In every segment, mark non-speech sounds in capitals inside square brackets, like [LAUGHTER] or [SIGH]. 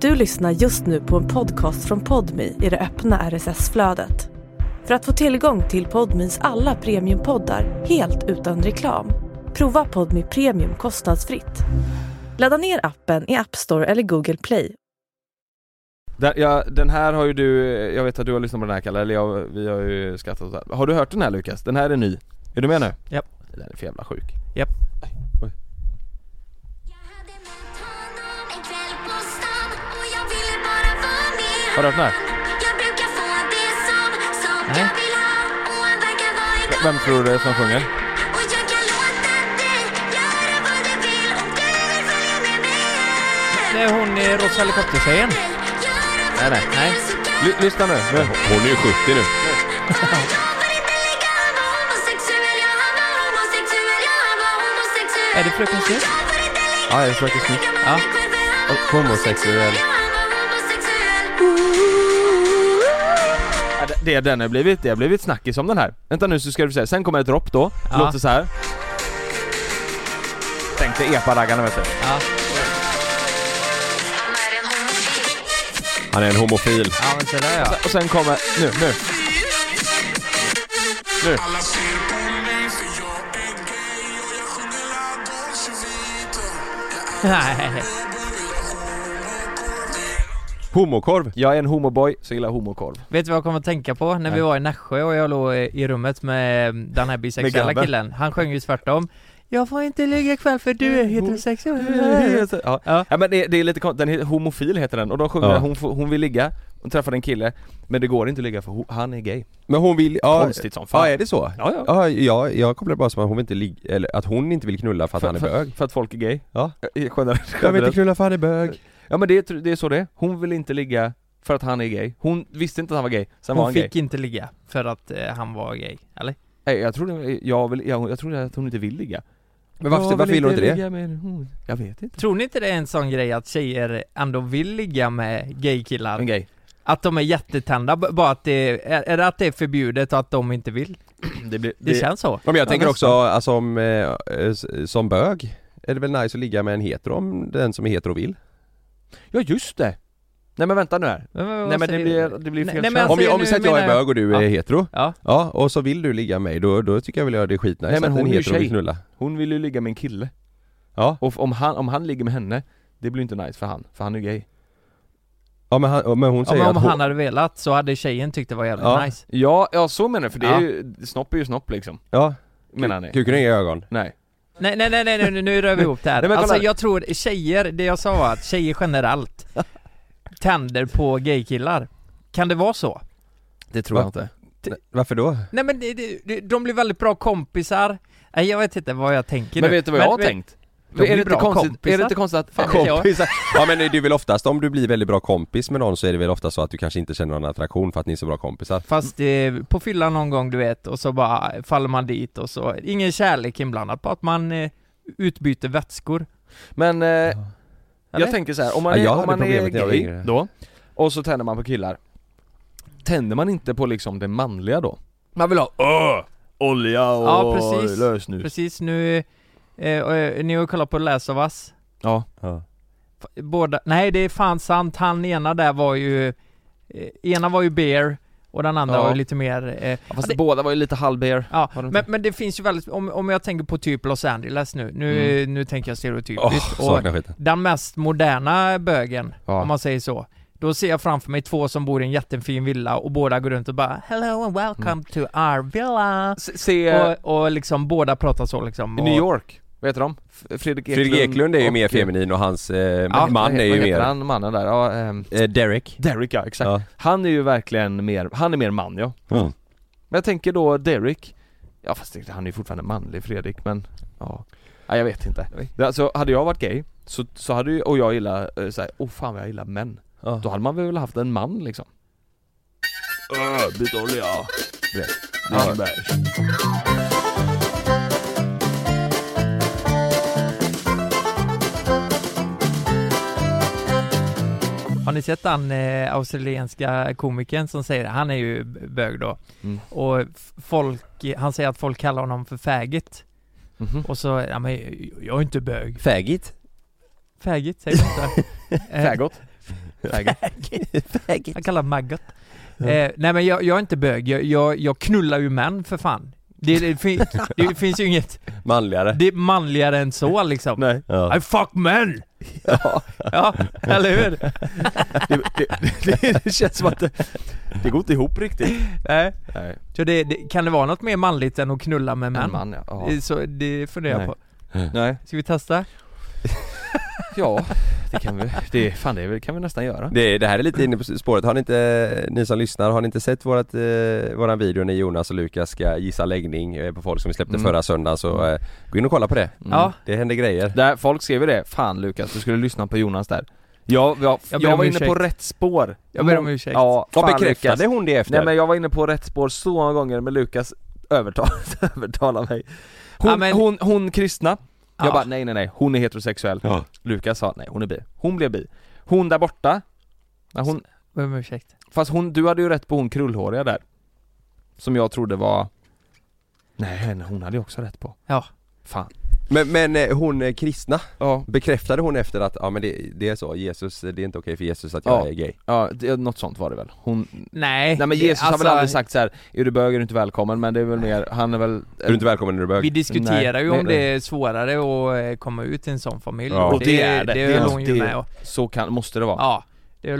Du lyssnar just nu på en podcast från Podmi i det öppna RSS-flödet. För att få tillgång till Podmis alla premiumpoddar helt utan reklam, prova Podmi Premium kostnadsfritt. Ladda ner appen i App Store eller Google Play. Den, ja, den här har ju du, jag vet att du har lyssnat på den här Kalle, eller jag, vi har ju skrattat så här. Har du hört den här Lukas? Den här är ny. Är du med nu? Japp. Den är för jävla sjuk. Japp. Har du hört den här? Nej. Vem tror du det är som sjunger? Det är hon i Rosa Helikopter-tjejen. Nej nej. Nej. Ly- lyssna nu. nu. Hon är ju 70 nu. Är det Fröken Snusk? Ja, det är Fröken Snusk. Ja. Homosexuell. Det- den har blivit, det har blivit snackis om den här. Vänta nu så ska du se, sen kommer ett dropp då, Ja. låter så här. Tänk dig epa-raggarna vet du. Ja. Han är en homofil. Ja men så där ja. Och sen kommer, nu, nu. Nu. Nej. Homokorv. Jag är en homoboy, så gillar homokorv. Vet du vad jag kommer att tänka på? När vi Nej. var i Nässjö och jag låg i rummet med den här bisexuella killen. Han sjöng ju tvärtom. Jag får inte ligga ikväll för du är heterosexuell. Ja, Ja. ja men det, det är lite konstigt, den heter homofil heter den och de sjunger Ja. hon, hon vill ligga och träffar en kille Men det går inte att ligga för han är gay Men hon vill, ja, Konstigt som fan ja är det så? Ja, ja. Ja, ja jag kopplar bara som att hon vill inte ligga, eller att hon inte vill knulla för att han är för, bög för att folk är gay Ja. Generellt, Jag vill inte knulla för han är bög Ja men det, är- det är så det är, hon vill inte ligga för att han är gay Hon visste inte att han var gay, sen var Hon han gay fick inte ligga för att eh, han var gay, eller? Nej jag tror det, jag vill, jag, jag tror att hon inte vill ligga Men varför, varför vill hon inte det? med hon. Jag vet inte Tror ni inte det är en sån grej att tjejer ändå vill ligga med gaykillar? En gay Att de är jättetända, bara att det är, är det att det är förbjudet och att de inte vill? Det, blir, Det, känns så. Men jag tänker också, alltså om, eh, som bög är det väl nice att ligga med en hetero om den som är hetero vill? Ja just det! Nej men vänta nu här. Men, Nej men det blir, det blir fel nej, men alltså, om vi, om vi säger att jag är bög och du är Ja. hetero Ja, Ja, och så vill du ligga med mig, då, då tycker jag väl jag det är skitnice Nej, men att hon en är ju hetero vill knulla. Hon vill ju ligga med en kille. Ja, Och om han, om han ligger med henne Det blir inte nice för han, för han är gay. Ja men, han, men hon ja säger men om att hon, han hade velat så hade tjejen tyckt det var jävligt Ja. nice. Ja, ja så menar jag för det är Ja. ju, snopp är ju snopp liksom. Ja, Menar ni? kuken har inga ögon? Nej Nej nej nej, nej nu, nu rör vi ihop det här. Nej, men kolla alltså här. jag tror tjejer, det jag sa var att tjejer generellt tänder på gaykillar. Kan det vara så? Det tror Va? jag inte Varför då? Nej men det, det, det, de blir väldigt bra kompisar. Nej jag vet inte vad jag tänker Men nu. vet du vad jag har tänkt? De Är det, inte konstigt, kompisar. är det inte konstigt att Fan kompisar Ja [LAUGHS] men det är väl oftast, om du blir väldigt bra kompis med någon så är det väl ofta så att du kanske inte känner någon attraktion för att ni är så bra kompisar Fast eh, på fyllan någon gång du vet, och så bara faller man dit och så, ingen kärlek inblandat, bara att man eh, utbyter vätskor. Men eh, Eller? jag tänker så här, om man Ja, är, jag om man är gay då Och så tänder man på killar Tänder man inte på liksom det manliga då? Man vill ha öh, olja och Ja, precis. lösnus Precis nu, eh, eh, ni har kollat på Last of Us. Ja, ja. Båda, nej det är fan sant, han ena där var ju, eh, ena var ju Bear och den andra Ja. var ju lite mer eh, fast det- båda var ju lite halvbeer Ja, men, men det finns ju väldigt, om, om jag tänker på typ Los Angeles nu, nu, Mm. nu tänker jag stereotypiskt och saknar skiten den mest moderna bögen, Ja. om man säger så Då ser jag framför mig två som bor i en jättefin villa och båda går runt och bara 'Hello and welcome Mm. to our villa' Se, se och, och liksom båda pratar så liksom i och, New York, vad heter de? Fredrik Eklund Fredrik Eklund är ju och- mer feminin och hans eh, Ja, man är ju mer han mannen där? Ja, ehm, eh, Derek Derek ja, exakt Ja. Han är ju verkligen mer, han är mer man ja Mm. Men jag tänker då Derek Ja fast det- han är ju fortfarande manlig Fredrik men ja Nej jag vet inte Alltså hade jag varit gay så, så hade ju, och jag gillar eh, såhär, oh fan vad jag gillar män Ja. Då hade man väl haft en man liksom Öh, byt olja Det, det är Ja. Har ni sett den eh, australienska komikern som säger det? Han är ju bög då Mm. Och folk, han säger att folk kallar honom för faggot Mhm. Och så, ja men jag är inte bög Faggot? Faggot, säger man inte? [LAUGHS] Eh, Faggot? Faggot. Han kallar maggot. Eh, nej men jag, jag är inte bög, jag, jag, jag knullar ju män för fan. Det, det, fin, [LAUGHS] det finns ju inget, Manligare det är manligare än så liksom. Nej. ja. I fuck men! Ja, [LAUGHS] Ja, eller hur? det, det, det, känns som att det, det går inte ihop riktigt. Nej. Nej, Så det, det, kan det vara något mer manligt än att knulla med män? en man ja. ja. Så det funderar jag på. Nej, Ska vi testa? ja [LAUGHS] det kan vi, det, fan det kan vi nästan göra. Det, det här är lite inne på spåret, har ni inte, ni som lyssnar, har ni inte sett vårat, eh, våran video när Jonas och Lukas ska gissa läggning eh, på folk som vi släppte Mm. förra söndagen så eh, gå in och kolla på det. Mm. Ja. Det händer grejer. Där, folk skrev ju det, fan Lukas du skulle lyssna på Jonas där. Jag, jag, Jag jag, var inne på rätt spår. Jag ber om ursäkt. Ja, Vad fan, bekräftade Lukas. hon det efter? Nej men jag var inne på rätt spår så många gånger men Lukas övertal, [LAUGHS] övertalade mig. Hon, Ja, men- hon, hon kristna, jag Ja. bara nej nej nej, hon är heterosexuell. Ja. Lukas sa nej, hon är bi. Hon blev bi. Hon där borta, ja, hon, om ursäkt. fast hon, du hade ju rätt på hon krullhåriga där. Som jag trodde var Nej, henne- hon hade ju också rätt på. Ja. Fan. Men, men eh, hon eh, kristna, Ja, bekräftade hon efter att, ja men det, det är så, Jesus, det är inte okej för Jesus att jag Ja. är gay? ja det, något sånt var det väl. Hon, Nej. nej men det- Jesus har alltså, väl aldrig sagt så här: är du bög är du inte välkommen, men det är väl mer, han är väl Är du inte välkommen när du är bög? Vi diskuterar ju Nej, om nej. det är svårare att eh, komma ut i en sån familj. Ja. Och Och det är det. Det Det är hon ju det- med och, Så kan, måste det vara. Ja.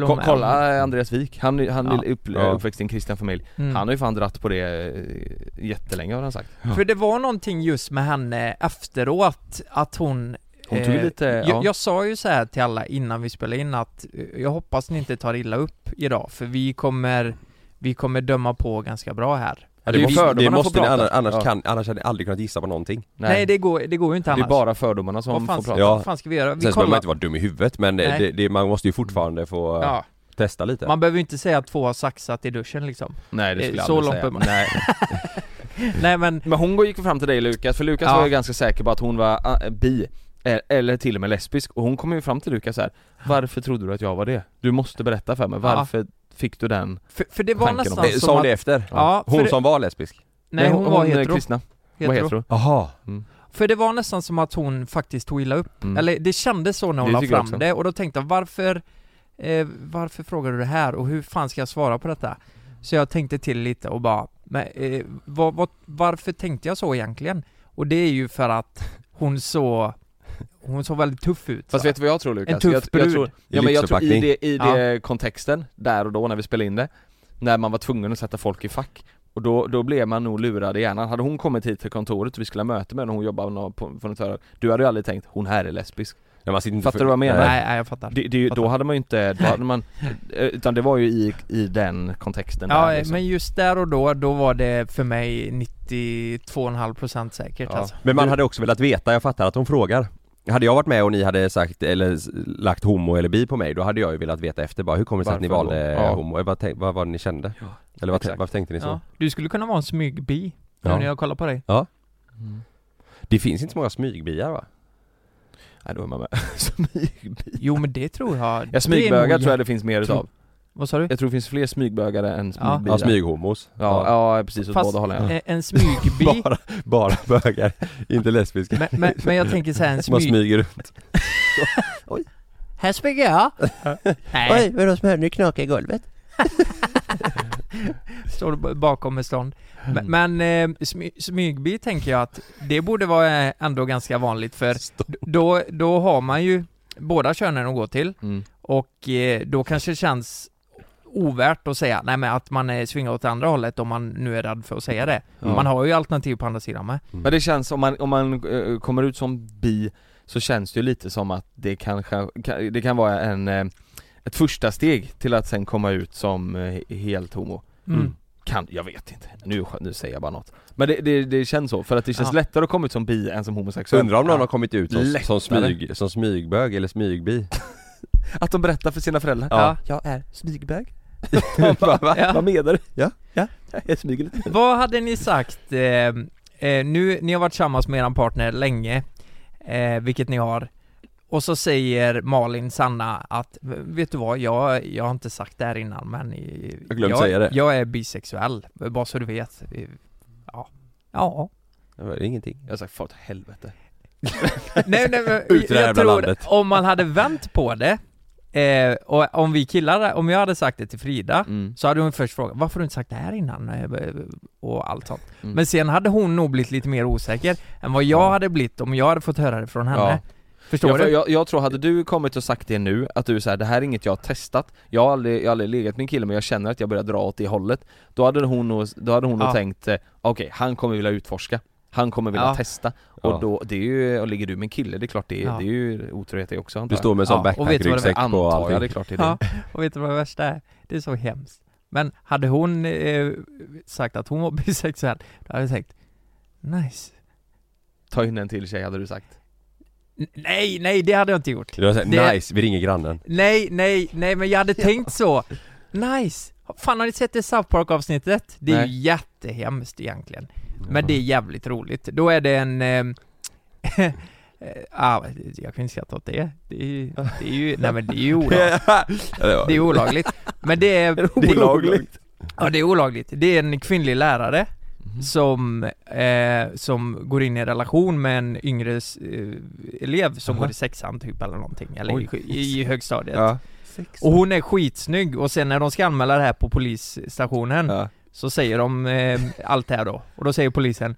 Ko- kolla eh, Andreas Wik, han, han Ja. är upp, Ja. uppväxt i en kristen familj. Mm. Han har ju fan dratt på det eh, jättelänge har han sagt. För det var någonting just med henne efteråt, att hon Hon tog eh, lite, ja. jag, jag sa ju så här till alla innan vi spelade in att eh, jag hoppas ni inte tar illa upp idag, för vi kommer Vi kommer döma på ganska bra här. Ja, det, är måste, fördomarna det får måste ni, prata. annars, Ja. kan, annars hade ni aldrig kunnat gissa på någonting. Nej, det, går, det går ju inte det annars. är bara fördomarna som får prata. Ja. vad fan ska vi göra? Vi Sen behöver man inte vara dum i huvudet men det, Nej. det, det, man måste ju fortfarande få eh, Ja, testa lite. man behöver ju inte säga att två har saxat i duschen liksom. Nej det Eh, skulle jag så aldrig långt säga. [LAUGHS] Nej. Nej men, Men hon gick fram till dig Lukas, för Lukas Ja. var ju ganska säker på att hon var ah, bi eh, Eller till och med lesbisk, och hon kom ju fram till Lukas så här. Varför trodde du att jag var det? Du måste berätta för mig, Ja. Fick du den? för, för det var Tanken om nästan Eh, som Sa hon att, det efter? Ja, för Hon det- som var lesbisk? Nej hon, var är hetero, kristna, var hetero. hetero Jaha. För det var nästan som att hon faktiskt tog illa upp. Mm. Eller det kändes så när hon Det la tycker jag fram också. det och då tänkte jag varför eh, Varför frågar du det här och hur fan ska jag svara på detta? Så jag tänkte till lite och bara men, eh, vad, vad, Varför tänkte jag så egentligen? Och det är ju för att hon så Hon såg väldigt tuff ut Fast va? vet du vad jag tror Lukas? En tuff jag, jag brud. tror, Ja men jag tror i det, i Ja. det kontexten, där och då när vi spelade in det När man var tvungen att sätta folk i fack Och då, då blev man nog lurad i hjärnan. Hade hon kommit hit till kontoret och vi skulle ha möte med henne och hon jobbade på, på något hörn, Du hade ju aldrig tänkt, hon här är lesbisk Ja, man Fattar för- du vad jag menar? Nej, nej jag fattar det, det, Då Fattar. hade man ju inte, [LAUGHS] då hade man, eh, utan det var ju i, i den kontexten Ja där, liksom. men just där och då, då var det för mig 92,5% säkert Ja. alltså. Men man hade också velat veta, jag fattar att hon frågar hade jag varit med och ni hade sagt, eller lagt homo eller bi på mig, då hade jag ju velat veta efter bara, hur kommer det sig att ni valde då? Ja. homo? Eh, Vad, tänk, vad var det ni kände? Ja, eller vad, varför tänkte ni så? Ja. Du skulle kunna vara en smygbi, Ja. när jag kollar på dig Mm. Det finns inte så många smygbiar va? Nej då är man med, [LAUGHS] smygbi Jo men det tror jag Ja är smygbögar tror jag det finns mer tror- utav Vad sa du? Jag tror det finns fler smygbögare än Ja. smygbiar Ja, smyghomos Ja, ja precis åt Fast- båda hållen En smygbi, [LAUGHS] Bara, bara bögar, inte lesbiska men, men, men jag tänker säga en Som [LAUGHS] man smyg... smyger runt [LAUGHS] Här smyger jag! Nej, vadå som hörde ni knaka i golvet? står du bakom med stånd. Men, men eh, smy, smygbi tänker jag att det borde vara eh, ändå ganska vanligt för d- då, då har man ju båda könen att gå till mm. och eh, då kanske det känns ovärt att säga, nej men att man svingar åt andra hållet om man nu är rädd för att säga det. Ja. Man har ju alternativ på andra sidan med. Men det känns, om man, om man eh, kommer ut som bi Så känns det ju lite som att det kanske, kan, det kan vara en eh, Ett första steg till att sen komma ut som eh, helt homo Mm. Kan, jag vet inte, nu, nu säger jag bara något Men det, det, det känns så, för att det känns Ja. lättare att komma ut som bi än som homosexuell Undrar om någon Ja. har kommit ut som, som, smyg, som smygbög eller smygbi? [LAUGHS] Att de berättar för sina föräldrar Ja. Jag är smygbög [LAUGHS] Va, va? Ja. Vad menar du? Ja. ja, [LAUGHS] jag smyger lite Vad hade ni sagt, eh, eh, nu, ni har varit tillsammans med er partner länge, eh, vilket ni har, och så säger Malin Sanna att, vet du vad, jag, jag har inte sagt det här innan men Jag glömde säga det. jag är bisexuell, bara så du vet. Ja. Ja. Det var ingenting Jag har sagt far helvete [LAUGHS] nej, nej, men jag tror landet. om man hade vänt på det eh, och om vi killar, om jag hade sagt det till Frida Mm. Så hade hon först frågat, varför har du inte sagt det här innan? Eh, Och allt sånt Mm. Men sen hade hon nog blivit lite mer osäker än vad jag Ja. hade blivit om jag hade fått höra det från henne Ja. Förstår jag, du? Jag, jag tror, hade du kommit och sagt det nu, att du säger det här är inget jag har testat Jag har aldrig, jag har aldrig legat med en kille men jag känner att jag börjar dra åt det hållet Då hade hon nog, då hade hon nog Ja. tänkt, eh, okej han kommer vilja utforska Han kommer vilja Ja. testa. Ja. Och då, det är ju, och ligger du med en kille, det är klart det är, Ja. det är ju otrohet det också antar Du jag. står med en sån Ja, och du backpack-ryggsäck på Antar allting. jag, det är klart det är det. Ja, [LAUGHS] och vet du vad det värsta är? Det är så hemskt. Men hade hon eh, sagt att hon var [LAUGHS] bisexuell, då hade jag tänkt Nice. Ta in en till tjej hade du sagt. Nej, nej det hade jag inte gjort. Du har sagt Det- nice, vi ringer grannen. Nej, nej, nej men jag hade [LAUGHS] tänkt så. Nice! Fan har ni sett det South Park avsnittet? Det är Nej. ju jättehemskt egentligen Men det är jävligt roligt. Då är det en... Eh, [LAUGHS] ah, jag kan inte skratta åt det. Det är, ju- det är ju, [LAUGHS] nej men det är ju olagligt. Det är olagligt. Men det är... [LAUGHS] Det är Olagligt? Ja det är olagligt. Det är en kvinnlig lärare Mhm. som, eh, som går in i en relation med en yngre eh, elev som Aha. går i sexan typ eller någonting, eller Oj. i, i högstadiet. Ja, Och hon är skitsnygg och sen när de ska anmäla det här på polisstationen ja. så säger de eh, allt det här då, och då säger polisen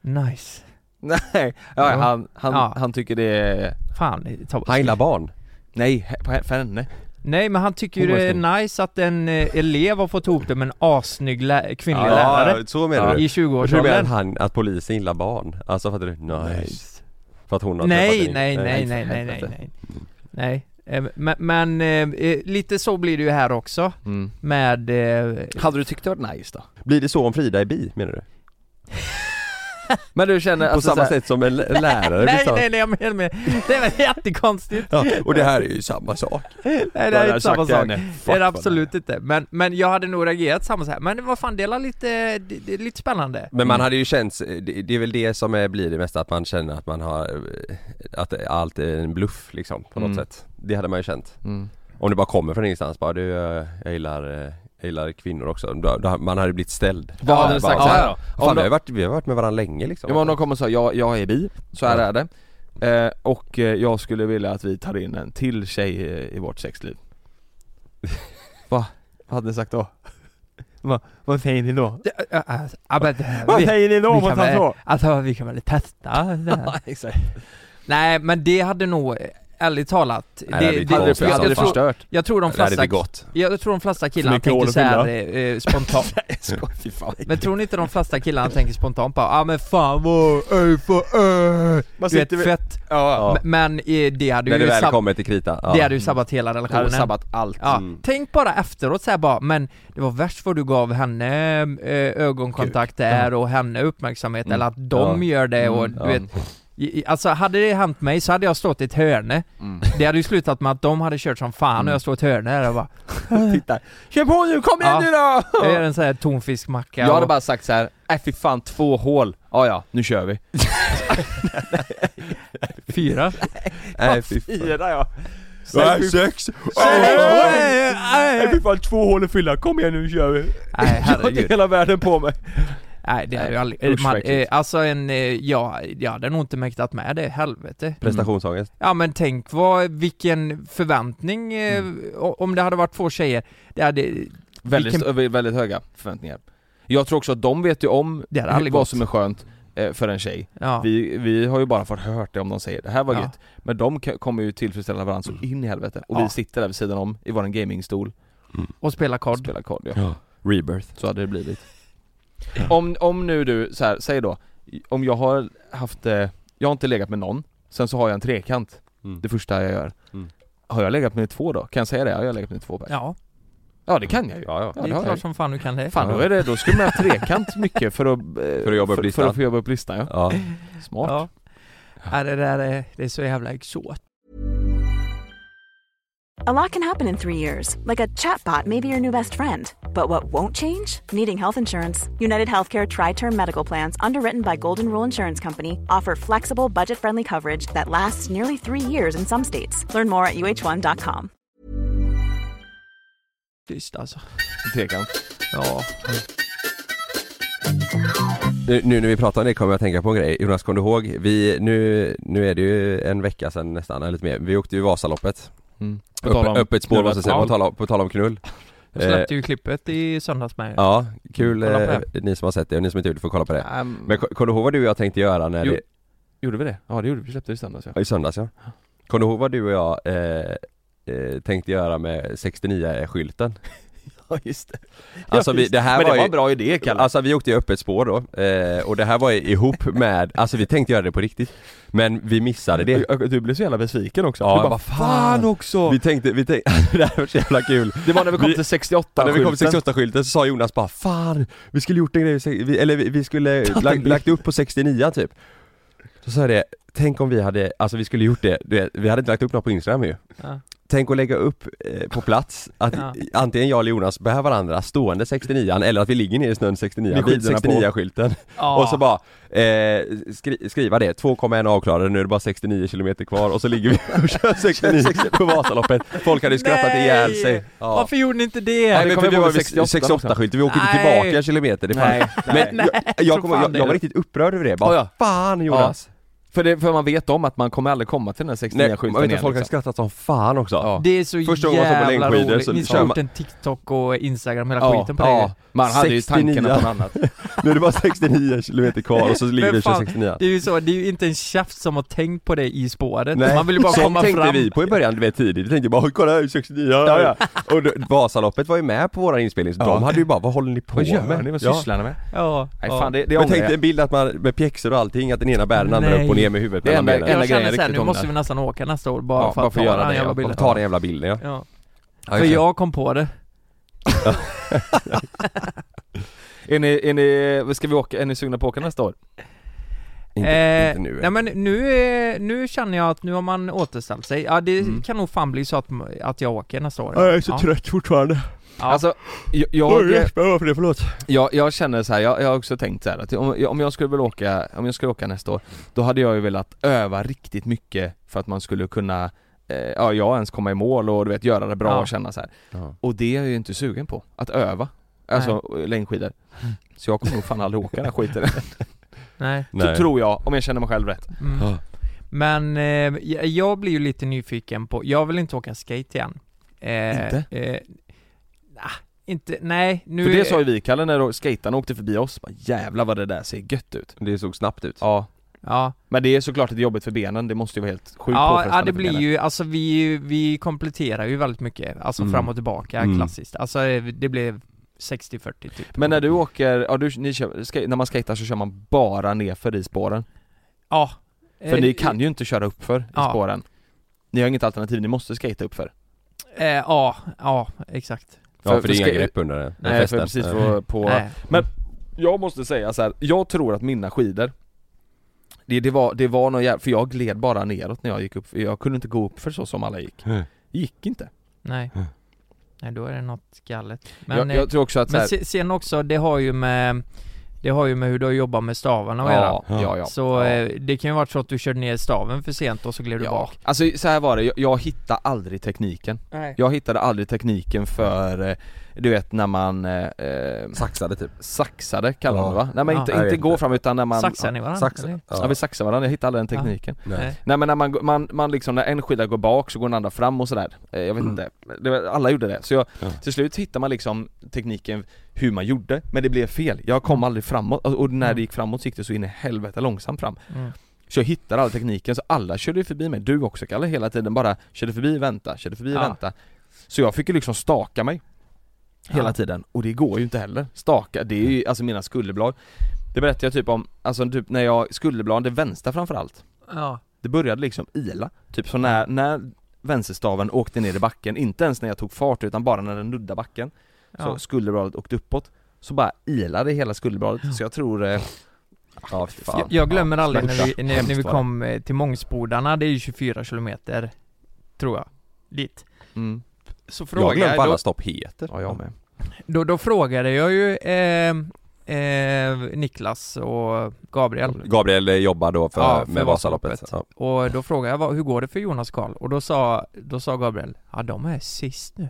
Nice [LAUGHS] Nej, ja, Ja. han, han, Ja. han tycker det är, Fan, ta Han gillar barn nej, för henne Nej men han tycker ju det är nice att en eh, elev har fått ihop det med en assnygg lä- kvinnlig Ja, lärare så menar Ja. du? i Jag tror du menar 20-årsåldern han, att polisen gillar barn? Alltså fattar du? Nice För att hon har Nej, träffat nej, en- nej, nej, nej, nej, helvete. nej Nej, Eh, men, men eh, eh, lite så blir det ju här också mm. med eh, Hade du tyckt det var nice då? Blir det så om Frida är bi menar du? [LAUGHS] Men du känner, På alltså samma såhär, sätt som en lärare Nej så- nej nej jag menar med, det var jättekonstigt. Ja, och det här är ju samma sak. Nej det är inte samma sak. Det är det absolut inte, men, men jag hade nog reagerat samma här. men vad fan det är lite, det, är lite spännande. Men man hade ju känt, det, det är väl det som är, blir det mesta, att man känner att man har, eh, att allt är en bluff liksom på något Mm. sätt. Det hade man ju känt. Mm. Om det bara kommer från ingenstans, bara du, eh, jag gillar, eh, jag gillar kvinnor också, då, då, man hade blivit ställd Vad hade du sagt så så här, här då? Fan Om vi har, varit, vi har varit med varandra länge liksom ja, men om de kommer och säger jag, jag är bi, så här Ja. är det eh, Och eh, jag skulle vilja att vi tar in en till tjej eh, i vårt sexliv [LAUGHS] Va? Vad hade ni sagt då? [LAUGHS] Va? Vad säger ni då? Ja, alltså, ja, men Vad vi, säger ni då vi om kan att han väl, så? alltså vi kan väl testa det här. [LAUGHS] exakt Nej men det hade nog, ärligt talat, Nej, det hade det, konstigt. jag, jag, tror, förstört? jag tror de flesta, jag tror de flesta killarna tänker att så här fylla. eh, eh, spontant. [LAUGHS] Men tror ni inte de flesta killarna tänker spontant bara ah men fan vad, öj för Man Du vet fett, Ja, men eh, det hade När det ju väl kommer till krita, ja. det hade ju sabbat hela det hade relationen. sabbat allt. Ja, Mm. tänk bara efteråt såhär bara, men det var värst vad du gav henne eh, ögonkontakt där och henne uppmärksamhet Mm. eller att de gör det och Mm, du vet Alltså hade det hänt mig så hade jag stått i ett hörne. Mm. Det hade ju slutat med att de hade kört som fan Mm. och jag står i ett hörne där och bara [LAUGHS] Titta, kör på nu, kom igen Ja. nu då! Jag gör en sån här tonfiskmacka Jag hade och, bara sagt så här, äh fy fan två hål, ja ja, nu kör vi. [LAUGHS] Fyra? Nej fy Fyra ja. Nej, sex! Nej fy fan två hål att fylla, kom igen nu kör vi. Nej Jag har inte hela världen på mig Nej det hade jag aldrig, man, eh, alltså en, eh, ja, jag hade nog inte mäktat med det, helvete. Prestationsångest. Ja men tänk vad, vilken förväntning eh, Mm. om det hade varit två tjejer. Det hade, Väldigt, Vilken- ö- väldigt höga förväntningar. Jag tror också att de vet ju om Det aldrig vad gått. som är skönt eh, för en tjej. Ja. Vi, vi har ju bara fått hört det om de säger det här var Ja. gött. Men de kommer ju tillfredsställa varandra så in i helvete. Och Ja. vi sitter där vid sidan om i våran gamingstol. Och spela och kod. Spelar kod ja. Ja, rebirth. Så hade det blivit Om, om nu du, så här, säg då Om jag har haft, eh, jag har inte legat med någon Sen så har jag en trekant Mm. Det första jag gör Mm. Har jag legat med två då? Kan jag säga det? Ja, jag har legat med två pers Ja, Ja det kan jag ju Ja, ja. Ja, det det är har klart jag. som fan du kan det Fan då är det, då skulle man ha trekant mycket för att eh, [LAUGHS] För att jobba upp för, listan. för att få jobba upp listan ja, Ja, smart Ja, ja det där är, det är så jävla exot A lot can happen in three years, like a chatbot may be your new best friend. But what won't change? Needing health insurance. United Healthcare Tri Term Medical Plans, underwritten by Golden Rule Insurance Company, offer flexible, budget friendly coverage that lasts nearly three years in some states. Learn more at uh1.com. Tyst alltså Trekant Ja, nu, nu när vi pratar om det kommer jag att tänka på en grej, Jonas kom du ihåg? Vi, nu, nu är det ju en vecka sedan nästan, eller lite mer, vi åkte ju Vasaloppet Mm. Om Öppet, spår måste jag säga, på tal om, på tal om knull Jag släppte ju klippet i söndags med Ja, kul eh, ni som har sett det och ni som inte gjort det får kolla på det Ehm, Men ko- kommer du ihåg vad du och jag tänkte göra när Jo. det, Gjorde vi det? Ja det gjorde vi, vi släppte det i söndags ja. i söndags ja Kommer du ihåg vad du och jag eh, eh, tänkte göra med 69-skylten? [LAUGHS] Ja just det. Alltså vi, det här Men det var, var ju, en bra idé Kalle. Alltså vi åkte ju öppet spår då, eh, och det här var ihop med, [LAUGHS] alltså vi tänkte göra det på riktigt Men vi missade det. Du- Du blev så jävla besviken också. Ja, du bara, vad fan! Också! Vi tänkte, vi tänkte, [LAUGHS] det här var så jävla kul. Det var när vi kom Vi- till 68 När vi kom till skylten. 68-skylten så sa Jonas bara 'Fan, vi skulle gjort en grej, vi, eller vi, vi skulle [LAUGHS] en lagt, bild." lagt upp på 69 typ' Så sa jag det, tänk om vi hade, alltså vi skulle gjort det, vi hade inte lagt upp något på Instagram ju. Ja. Tänk att lägga upp eh, på plats, att Ja. antingen jag eller Jonas bär varandra stående 69 eller att vi ligger ner i snön 69 Med vid skidorna på. 69-skylten Och så bara eh, skri, skriva det, 2,1 avklarade, nu är det bara 69 km kvar och så ligger vi och kör 69 på Vasaloppet Folk hade skrattat Nej! ihjäl sig ja. Varför gjorde ni inte det? Ja, Nej men för vi var ihåg vid 68 68 skylten, vi åker inte Nej. tillbaka en kilometer, det fan Nej, Men nej. jag, jag, fan jag, jag var riktigt upprörd över det, bara Ja, ja. fan Jonas! För, det, för man vet om att man kommer aldrig komma till den här 69 Nej, skylten man vet igen att folk har liksom. skrattat som fan också Ja. Det är så Första gången på längdskidor så ni har gjort man- en TikTok och Instagram hela Ja, skiten på det ja. Man hade ju 69. tankarna på något annat [LAUGHS] Nu är det bara 69 km kvar och så ligger fan, 69 Det är ju så, det är ju inte en tjafs som har tänkt på det i spåret Nej, Man vill ju bara komma tänkte fram vi på i början, du vet tidigt, vi tänkte bara kolla här, 69 ja, ja. Och då, Vasaloppet var ju med på våran inspelning, så Ja. de hade ju bara, vad håller ni på Vad gör med? ni? Vad Ja. sysslar ni med? Ja, Nej fan det, det Men tänk dig en bild att man, med pjäxor och allting, att den ena bär den andra upp och ner med huvudet Det mellan benen. Jag känner är såhär, nu måste vi nästan åka nästa år bara Ja, för att ta göra den det, jävla ja. bilden. ta den jävla bilden ja, För jag kom på det. [LAUGHS] Är ni, är ni, ska vi åka, är ni sugna på att åka nästa år? Inte, Eh, inte nu Nej men nu, är- nu känner jag att nu har man återställt sig, ja det Mm. kan nog fan bli så att, att jag åker nästa år. Ja. trött fortfarande ja. Alltså, jag, jag, det, förlåt jag, jag känner så här, jag, jag har också tänkt så här att om, om jag skulle vilja åka, om jag skulle åka nästa år Då hade jag ju velat öva riktigt mycket för att man skulle kunna eh, Ja, jag ens komma i mål och du vet göra det bra Ja. och känna så här. ja. Och det är jag ju inte sugen på, att öva Alltså längdskidor Så jag kommer nog fan aldrig åka den här skiten [LAUGHS] Nej, [LAUGHS] Så tror jag, om jag känner mig själv rätt mm. Men eh, jag- blir ju lite nyfiken på, jag vill inte åka skate igen eh, Inte? Eh, inte, nej nu För det sa ju vi Kalle när skatarna åkte förbi oss, bara, jävlar vad det där ser gött ut. Det såg snabbt ut. Ja. Ja, Men det är såklart lite jobbigt för benen, det måste ju vara helt sjukt ja, ja det blir benen. ju, alltså vi, vi kompletterar ju väldigt mycket, alltså Mm. fram och tillbaka Mm. klassiskt. Alltså eh, det blev 60-40 typ. Men när du åker, ja du, ni kör, ska- när man skater så kör man bara nerför i spåren. Ja. För ni kan ju inte köra uppför i ja. spåren. Ni har inget alternativ, ni måste skata uppför. Eh, Ja, ja exakt Ja För- för, det är för inga grepp under det. Nej för precis på, på Nej. Men jag måste säga så här, jag tror att mina skidor det, det var, det var någon jävla, för jag gled bara neråt när jag gick upp, jag kunde inte gå upp för så som alla gick. Mm. Gick inte. Nej. Mm. Nej då är det något galet. Men, jag, jag tror också att men här, se- sen också, det har ju med Det har ju med hur du har jobbat med stavarna att göra. ja, ja, ja, Så ja. eh, det kan ju varit så att du körde ner staven för sent och så gled du Ja, bak. Alltså så här var det, jag, jag hittade aldrig tekniken. Nej. Jag hittade aldrig tekniken för, eh, du vet när man eh, eh, Saxade typ saxade kallar Ja. man det va? Nej men Ja. inte, Jag vet inte gå inte. fram utan när man Saxar ni varandra? Saxa, eller? Ja vi saxar varandra, jag hittade aldrig den tekniken Nej. Nej men när man, man, man liksom, när en skida går bak så går den andra fram och sådär Eh, Jag vet inte, det var, alla gjorde det så jag, Ja. till slut hittade man liksom tekniken hur man gjorde, men det blev fel. Jag kom aldrig framåt, och och när Mm. det gick framåt så gick det så in i helvete långsamt fram Mm. Så jag hittade all tekniken, så alla körde förbi mig, du också Kalle, hela tiden bara körde förbi, vänta, körde förbi, Ja. vänta Så jag fick ju liksom staka mig Hela Ja. tiden, och det går ju inte heller. Staka, det är ju alltså mina skulderblad. Det berättade jag typ om, alltså typ när jag, skulderbladen, det vänstra framförallt. Ja, Det började liksom ila, typ så när, när vänsterstaven åkte ner i backen, inte ens när jag tog fart utan bara när den nuddade backen Så ja. skulderbladet åkte uppåt Så bara ilade hela skulderbladet, så jag tror eh, Ja fan. Jag, jag glömmer Ja, aldrig när vi, när, när vi kom eh, till Mångsbodarna, det är ju 24 kilometer Tror jag, dit. Mm, Så Jag frågade glömde jag, vad alla då, stopp heter ja jag med då, då frågade jag ju eh, eh, Niklas och Gabriel Gabriel eh, jobbar då för, Ja, för med Vasaloppet, Vasaloppet. Ja. Och då frågade jag vad, hur går det för Jonas och Karl? Och då sa, då sa Gabriel, ja de är sist nu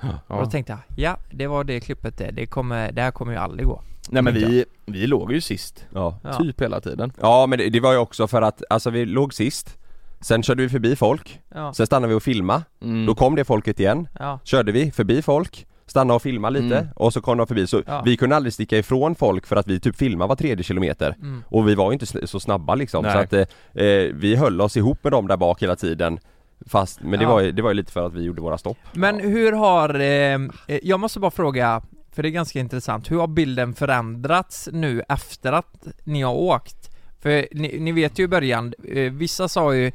Och ja. då tänkte jag, ja det var det klippet det, det, kommer, det här kommer ju aldrig gå Nej men vi, vi låg ju sist. Ja. typ hela tiden ja men det, det var ju också för att, alltså vi låg sist Sen körde vi förbi folk, Ja, sen stannade vi och filma Mm. Då kom det folket igen, ja, körde vi förbi folk Stannade och filmade lite Mm. och så kom de förbi så Ja. vi kunde aldrig sticka ifrån folk för att vi typ filmade var tredje kilometer mm. Och vi var ju inte så snabba liksom Nej. så att eh, eh, vi höll oss ihop med dem där bak hela tiden Fast, men det, Ja. var ju, det var ju lite för att vi gjorde våra stopp Men hur har, eh, eh, jag måste bara fråga, för det är ganska intressant, hur har bilden förändrats nu efter att ni har åkt? För ni, ni vet ju i början, eh, vissa sa ju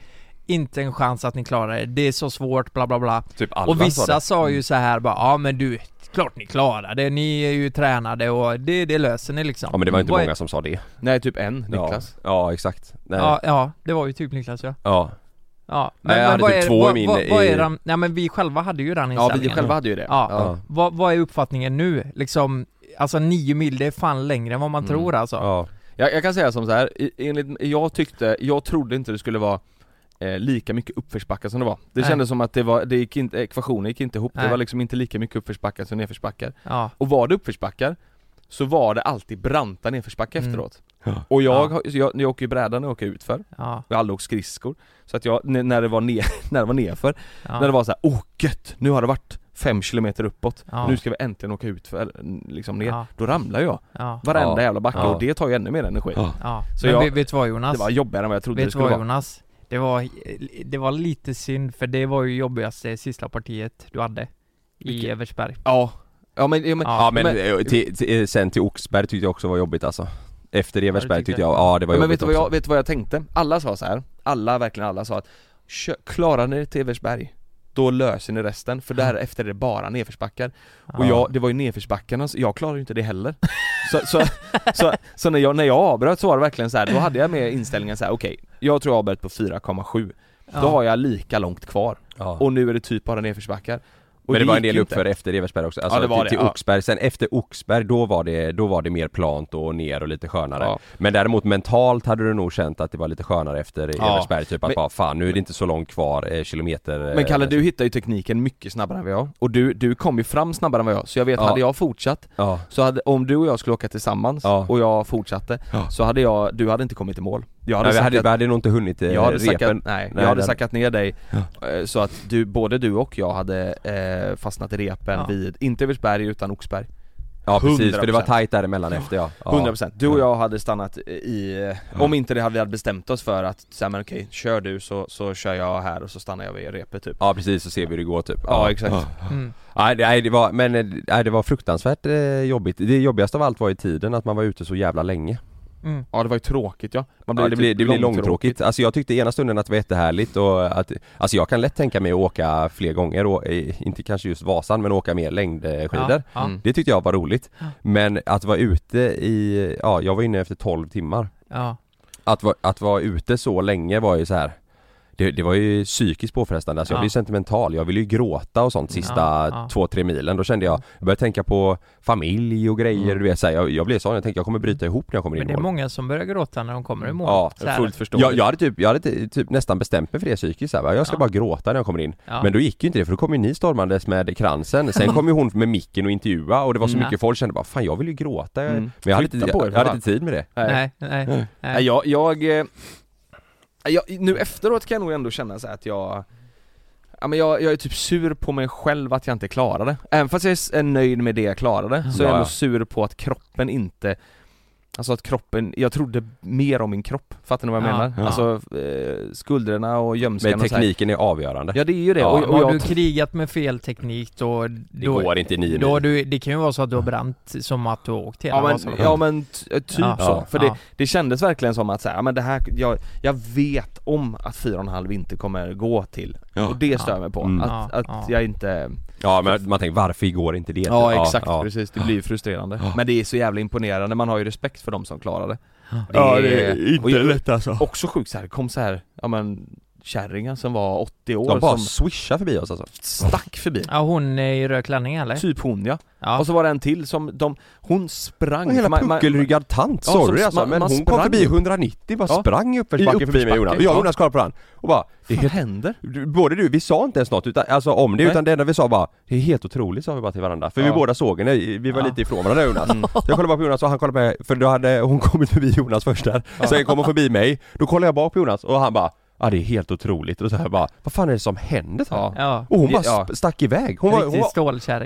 inte en chans att ni klarar det, det är så svårt bla bla bla. Typ alla Och vissa sa sa, ju så här bara, ja men du, klart ni klarar det, ni är ju tränade och det, det löser ni liksom. Ja men det var inte Vad är- många som sa det. Nej typ en, Niklas. Ja, ja exakt. Nej. Ja, ja, det var ju typ Niklas ja. Ja. Ja, Nej, jag hade vad typ är, två vad, min- vad, vad är den, nej men vi själva hade ju den Ja vi inställningen. själva hade ju det. Ja, Ja. Vad, vad är uppfattningen nu? Liksom, alltså nio mil, det är fan längre än vad man Mm. tror alltså. Ja. jag, jag kan säga som så här, enligt, jag tyckte, jag trodde inte det skulle vara eh, lika mycket uppförsbackar som det var Det Nej. kändes som att det var, det gick inte, ekvationen gick inte ihop, Nej. det var liksom inte lika mycket uppförsbackar som nedförsbackar Ja, Och var det uppförsbackar så var det alltid branta nedförsbackar Mm. efteråt Ja. Och jag, Ja. jag, jag åker ju bräda när jag åker utför, ja, jag har aldrig åkt skridskor Så att jag, när det var ner, [LAUGHS] när det var nerför, ja, när det var så här, åh gött! Nu har det varit fem kilometer uppåt, Ja. nu ska vi äntligen åka ut för, liksom ner, Ja. då ramlar jag ja, Varenda Ja. jävla backe Ja. och det tar ju ännu mer energi Ja. ja. Så Men jag- vet, du vad Jonas? Det var jobbigare än vad jag trodde det vet du skulle vad vara Jonas? Det var, det var lite synd för det var ju jobbigaste sista partiet du hade I Vilket? Eversberg Ja, ja men, ja, men Ja, men, men- eh, till, till, sen till Oxberg tyckte jag också var jobbigt alltså Efter Eversberg tyckte tyckte jag. ja det var Ja, men vet du, vad jag, vet du vad jag tänkte? Alla sa så här. alla, verkligen alla sa att "Kö- Klarar ni er till Eversberg, då löser ni resten, för därefter är det bara nedförsbackar Och Ja. jag, det var ju nedförsbackarna, så jag klarar ju inte det heller Så, så, så, så när, jag, när jag avbröt så var det verkligen så här, då hade jag med inställningen så här: okej, jag tror jag avbröt på 4,7 Då har jag lika långt kvar, ja. och nu är det typ bara nedförsbackar och Men det var en del uppför efter Eversberg också, alltså Ja, det var till, det, till ja. Oxberg, sen efter Oxberg då var det, då var det mer plant och ner och lite skönare. Ja. Men däremot mentalt hade du nog känt att det var lite skönare efter Ja. Eversberg, typ att Men- bara fan nu är det inte så långt kvar, eh, kilometer Men Kalle eh, du hittar ju tekniken mycket snabbare än vad jag, och du, du kom ju fram snabbare än vad jag, så jag vet, hade jag fortsatt Så hade, om du och jag skulle åka tillsammans och jag fortsatte. Så hade jag, du hade inte kommit i mål Jag hade, Nej, vi, hade, sackat, vi hade nog inte hunnit eh, jag hade repen sackat, nej, Nej, jag hade den- sackat ner dig eh, Så att du, både du och jag hade eh, fastnat i repen Ja. vid, inte Eversberg utan Oxberg Ja precis, för det var 100%. tajt däremellan efter ja, ja. 100% Du och jag hade stannat i, eh, om inte det hade vi hade bestämt oss för att säga men okej, kör du så, så kör jag här och så stannar jag vid repet typ Ja precis, så ser vi hur det går typ Ja, exakt. mm. Nej det, nej, det var, men nej, det var fruktansvärt eh, jobbigt. Det jobbigaste av allt var i tiden, att man var ute så jävla länge. Mm. Ja det var ju tråkigt ja, man Ja, det typ blir, det blir långtråkigt. Alltså jag tyckte ena stunden att det var jättehärligt och att, alltså jag kan lätt tänka mig att åka fler gånger och, eh, inte kanske just Vasan men åka mer längdskidor. Ja, ja, Mm. Det tyckte jag var roligt. Men att vara ute i, ja jag var inne efter 12 timmar. ja, Att, att vara ute så länge var ju så här. Det, det var ju psykiskt påfrestande, alltså jag Ja. blev sentimental, jag ville ju gråta och sånt sista Ja, ja. två, tre milen. Då kände jag, jag började tänka på familj och grejer, Mm. du vet så här, jag, jag blev sån, jag tänkte jag kommer bryta ihop när jag kommer in men det är många som börjar gråta när de kommer i mål Ja, Så. Fullt förståeligt Jag, jag hade typ, jag hade ty- typ nästan bestämt mig för det psykiskt så här, jag ska Ja. bara gråta när jag kommer in. ja. Men då gick ju inte det för då kom ju ni stormandes med kransen, sen kom ju hon med micken och intervjua och det var så Mm. mycket folk kände bara fan jag vill ju gråta. Mm. Men jag hade, inte, jag, jag hade inte tid med det. Nej, nej, nej. Nej, jag, jag, eh, jag, nu efteråt kan jag nog ändå känna så här att jag Ja men jag, jag är typ sur på mig själv att jag inte klarade Även fast jag är är nöjd med det jag klarade, så är jag Ja, ändå ja. sur på att kroppen inte Alltså att kroppen, jag trodde mer om min kropp, fattar ni vad jag Ja, menar? ja. Alltså eh, skulderna och gömskan Men och så här. tekniken är avgörande. Ja det är ju det, Ja. och, och har jag, du krigat med fel teknik då, det då, går inte i nio då mil. du, det kan ju vara så att du har bränt som att du har åkt hela Ja men, ja, men t- typ Ja. så, för Ja. det, det kändes verkligen som att så här, ja, men det här, jag, jag vet om att 4,5 inte kommer gå till Ja. Och det stör mig på, Mm. att, Ja, att ja. jag inte Ja men man tänker varför går inte det? Ja exakt, ja. precis, det blir ju frustrerande Ja. Men det är så jävla imponerande, man har ju respekt för de som klarar det Ja, det är inte lätt alltså. Också sjukt så här, kom så här, ja men kärringar som var 80 år De bara som swishar förbi oss alltså. stack förbi Ja hon är i röd klänning eller? Typ hon ja. Ja, och så var det en till som de, hon sprang En hela puckelryggad tant, Ja, sorry som- alltså, man- men man hon kom förbi ju. 190, bara Ja. sprang i uppförsbacke förbi mig och Jonas. Och jag och ja. Jonas kollade på varandra och bara, det Vad helt, händer? du- både du, vi sa inte ens något utan, alltså om det, Nej. utan det enda vi sa bara Det är helt otroligt sa vi bara till varandra, för vi Ja. båda såg henne, vi var Ja. lite ifrån varandra Jonas Mm. Så jag kollade bara på Jonas och han kollade på mig, för då hade hon [LAUGHS] kommit förbi Jonas först där Sen kom hon förbi mig, då kollade jag bak på Jonas och han bara Ja det är helt otroligt och så här bara, vad fan är det som händer? Ja. Ja, Och hon bara Ja. stack iväg, hon var, hon var,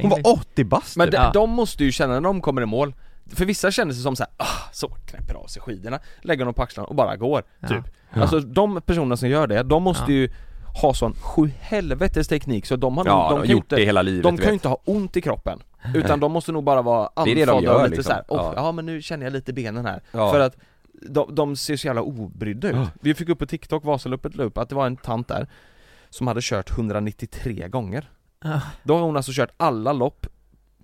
hon var liksom. 80 bast Men typ. de, Ja. de måste ju känna när de kommer i mål För vissa känner sig som såhär, ah, så knäpper av sig skidorna, lägger dem på axlarna och bara går, Ja. typ Alltså de personerna som gör det, de måste Ja. ju ha sån sjuhelvetes teknik så de har Ja, nog, de de gjort inte, det hela livet de kan ju inte ha ont i kroppen Utan de måste nog bara vara andfådda gör, och lite liksom. såhär, oh, Ja. ja. men nu känner jag lite benen här Ja. För att de, de ser så jävla obrydda ut. Vi fick upp på TikTok, Vasaloppet la upp, att det var en tant där Som hade kört 193 gånger. Då har hon alltså kört alla lopp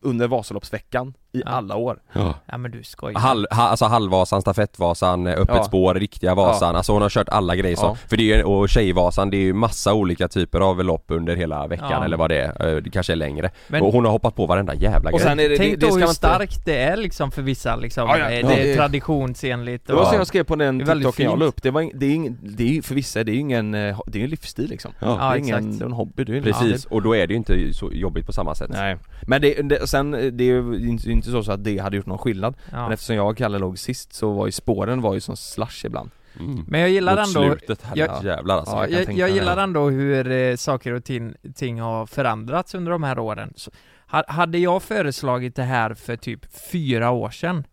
under Vasaloppsveckan i Ja. alla år Ja. Ja men du skojar Hall, ha, alltså halvvasan, stafettvasan, eh, öppet Ja. spår, riktiga vasan, alltså hon har kört alla grejer så, Ja. För det är ju, och tjejvasan det är ju massa olika typer av lopp under hela veckan Ja. eller vad det är, Eh, det kanske är längre Men- Och hon har hoppat på varenda jävla Och grej sen är det, Tänk det, då det ska hur inte... starkt det är liksom för vissa liksom, Ja, ja. Eh, Ja, det är traditionsenligt Det var och... som jag skrev på den TikToken jag la upp, det, var, det är ingen, det är ju för vissa, det är ju ingen, eh, det är ju en livsstil liksom Ja. Det Ja, är ingen, exakt. det är en hobby, det är en Precis, och då är det ju inte så jobbigt på samma sätt Nej, men det, det, sen, eh, det är ju inte, inte så, så att det hade gjort någon skillnad Men ja. eftersom jag och Kalle låg sist så var ju spåren var ju som slush ibland mm. Men jag gillar Mot ändå slutet, här, jag- jävlar alltså Ja, jag jag, jag gillar det. ändå hur eh, saker och ting, ting har förändrats under de här åren. Så, ha, hade jag föreslagit det här för typ fyra år sedan,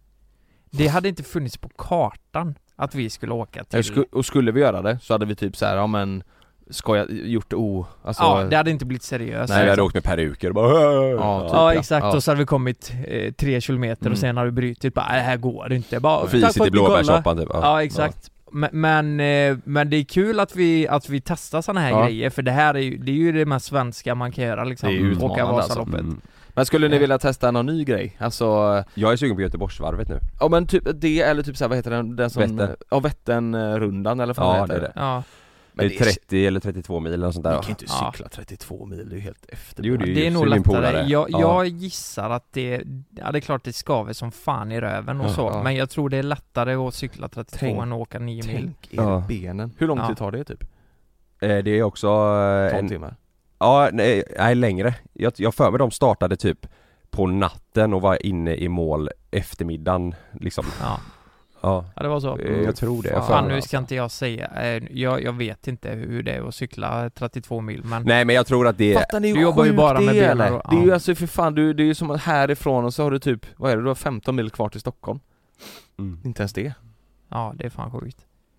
det hade inte funnits på kartan att vi skulle åka till... Jag sku, Och skulle vi göra det så hade vi typ så här, ja men Skoja, gjort o, alltså ja, det hade inte blivit seriöst. Nej vi hade åkt med peruker och bara Ja, typ. Ja ja. exakt, Ja. och så hade vi kommit eh, tre kilometer Mm. och sen har vi brutit bara, "Nej, det här går inte. Bara, Och tack för fisit i ni kollade." blåbärssoppan typ Ja exakt. Men, men, eh, men det är kul att vi, att vi testar sådana här Ja. grejer för det här är ju, det är ju det mest svenska man kan göra liksom. Det är ju Åka utmanande, alltså. Vasaloppet. Mm. Men skulle ni Eh. vilja testa någon ny grej? Alltså, Jag är sugen på Göteborgsvarvet nu ja men typ det eller typ såhär, vad heter den, den som, Vättern. ja Vätternrundan eller vad Ja, heter det är det. Ja. Men det är 30 eller 32 mil eller sånt Man där kan ju inte Ja. cykla 32 mil, det är ju helt efter Det gjorde ju Det är nog lättare. Jag, Ja. jag gissar att det, ja det är klart det skaver som fan i röven och Ja, så, ja. men jag tror det är lättare att cykla 32 Tänk- än att åka 9 mil. Tänk er Ja. benen, hur lång tid tar det typ? Eh, Det är också eh, 12 en, timmar? Ja, nej, nej längre. Jag, jag för mig de startade typ på natten och var inne i mål eftermiddagen liksom. Ja, Ja, ja det var så. Eh, jag tror det. Fan, Fan nu ska inte jag säga, eh, jag, jag vet inte hur det är att cykla 32 mil men Nej men jag tror att det Fattar ni du jobbar ju bara med det är, benen eller? då? Det är ju Ja. alltså för fan, du, det är ju som att härifrån och så har du typ, vad är det, du har 15 mil kvar till Stockholm mm. Inte ens det, Ja det är fan sjukt.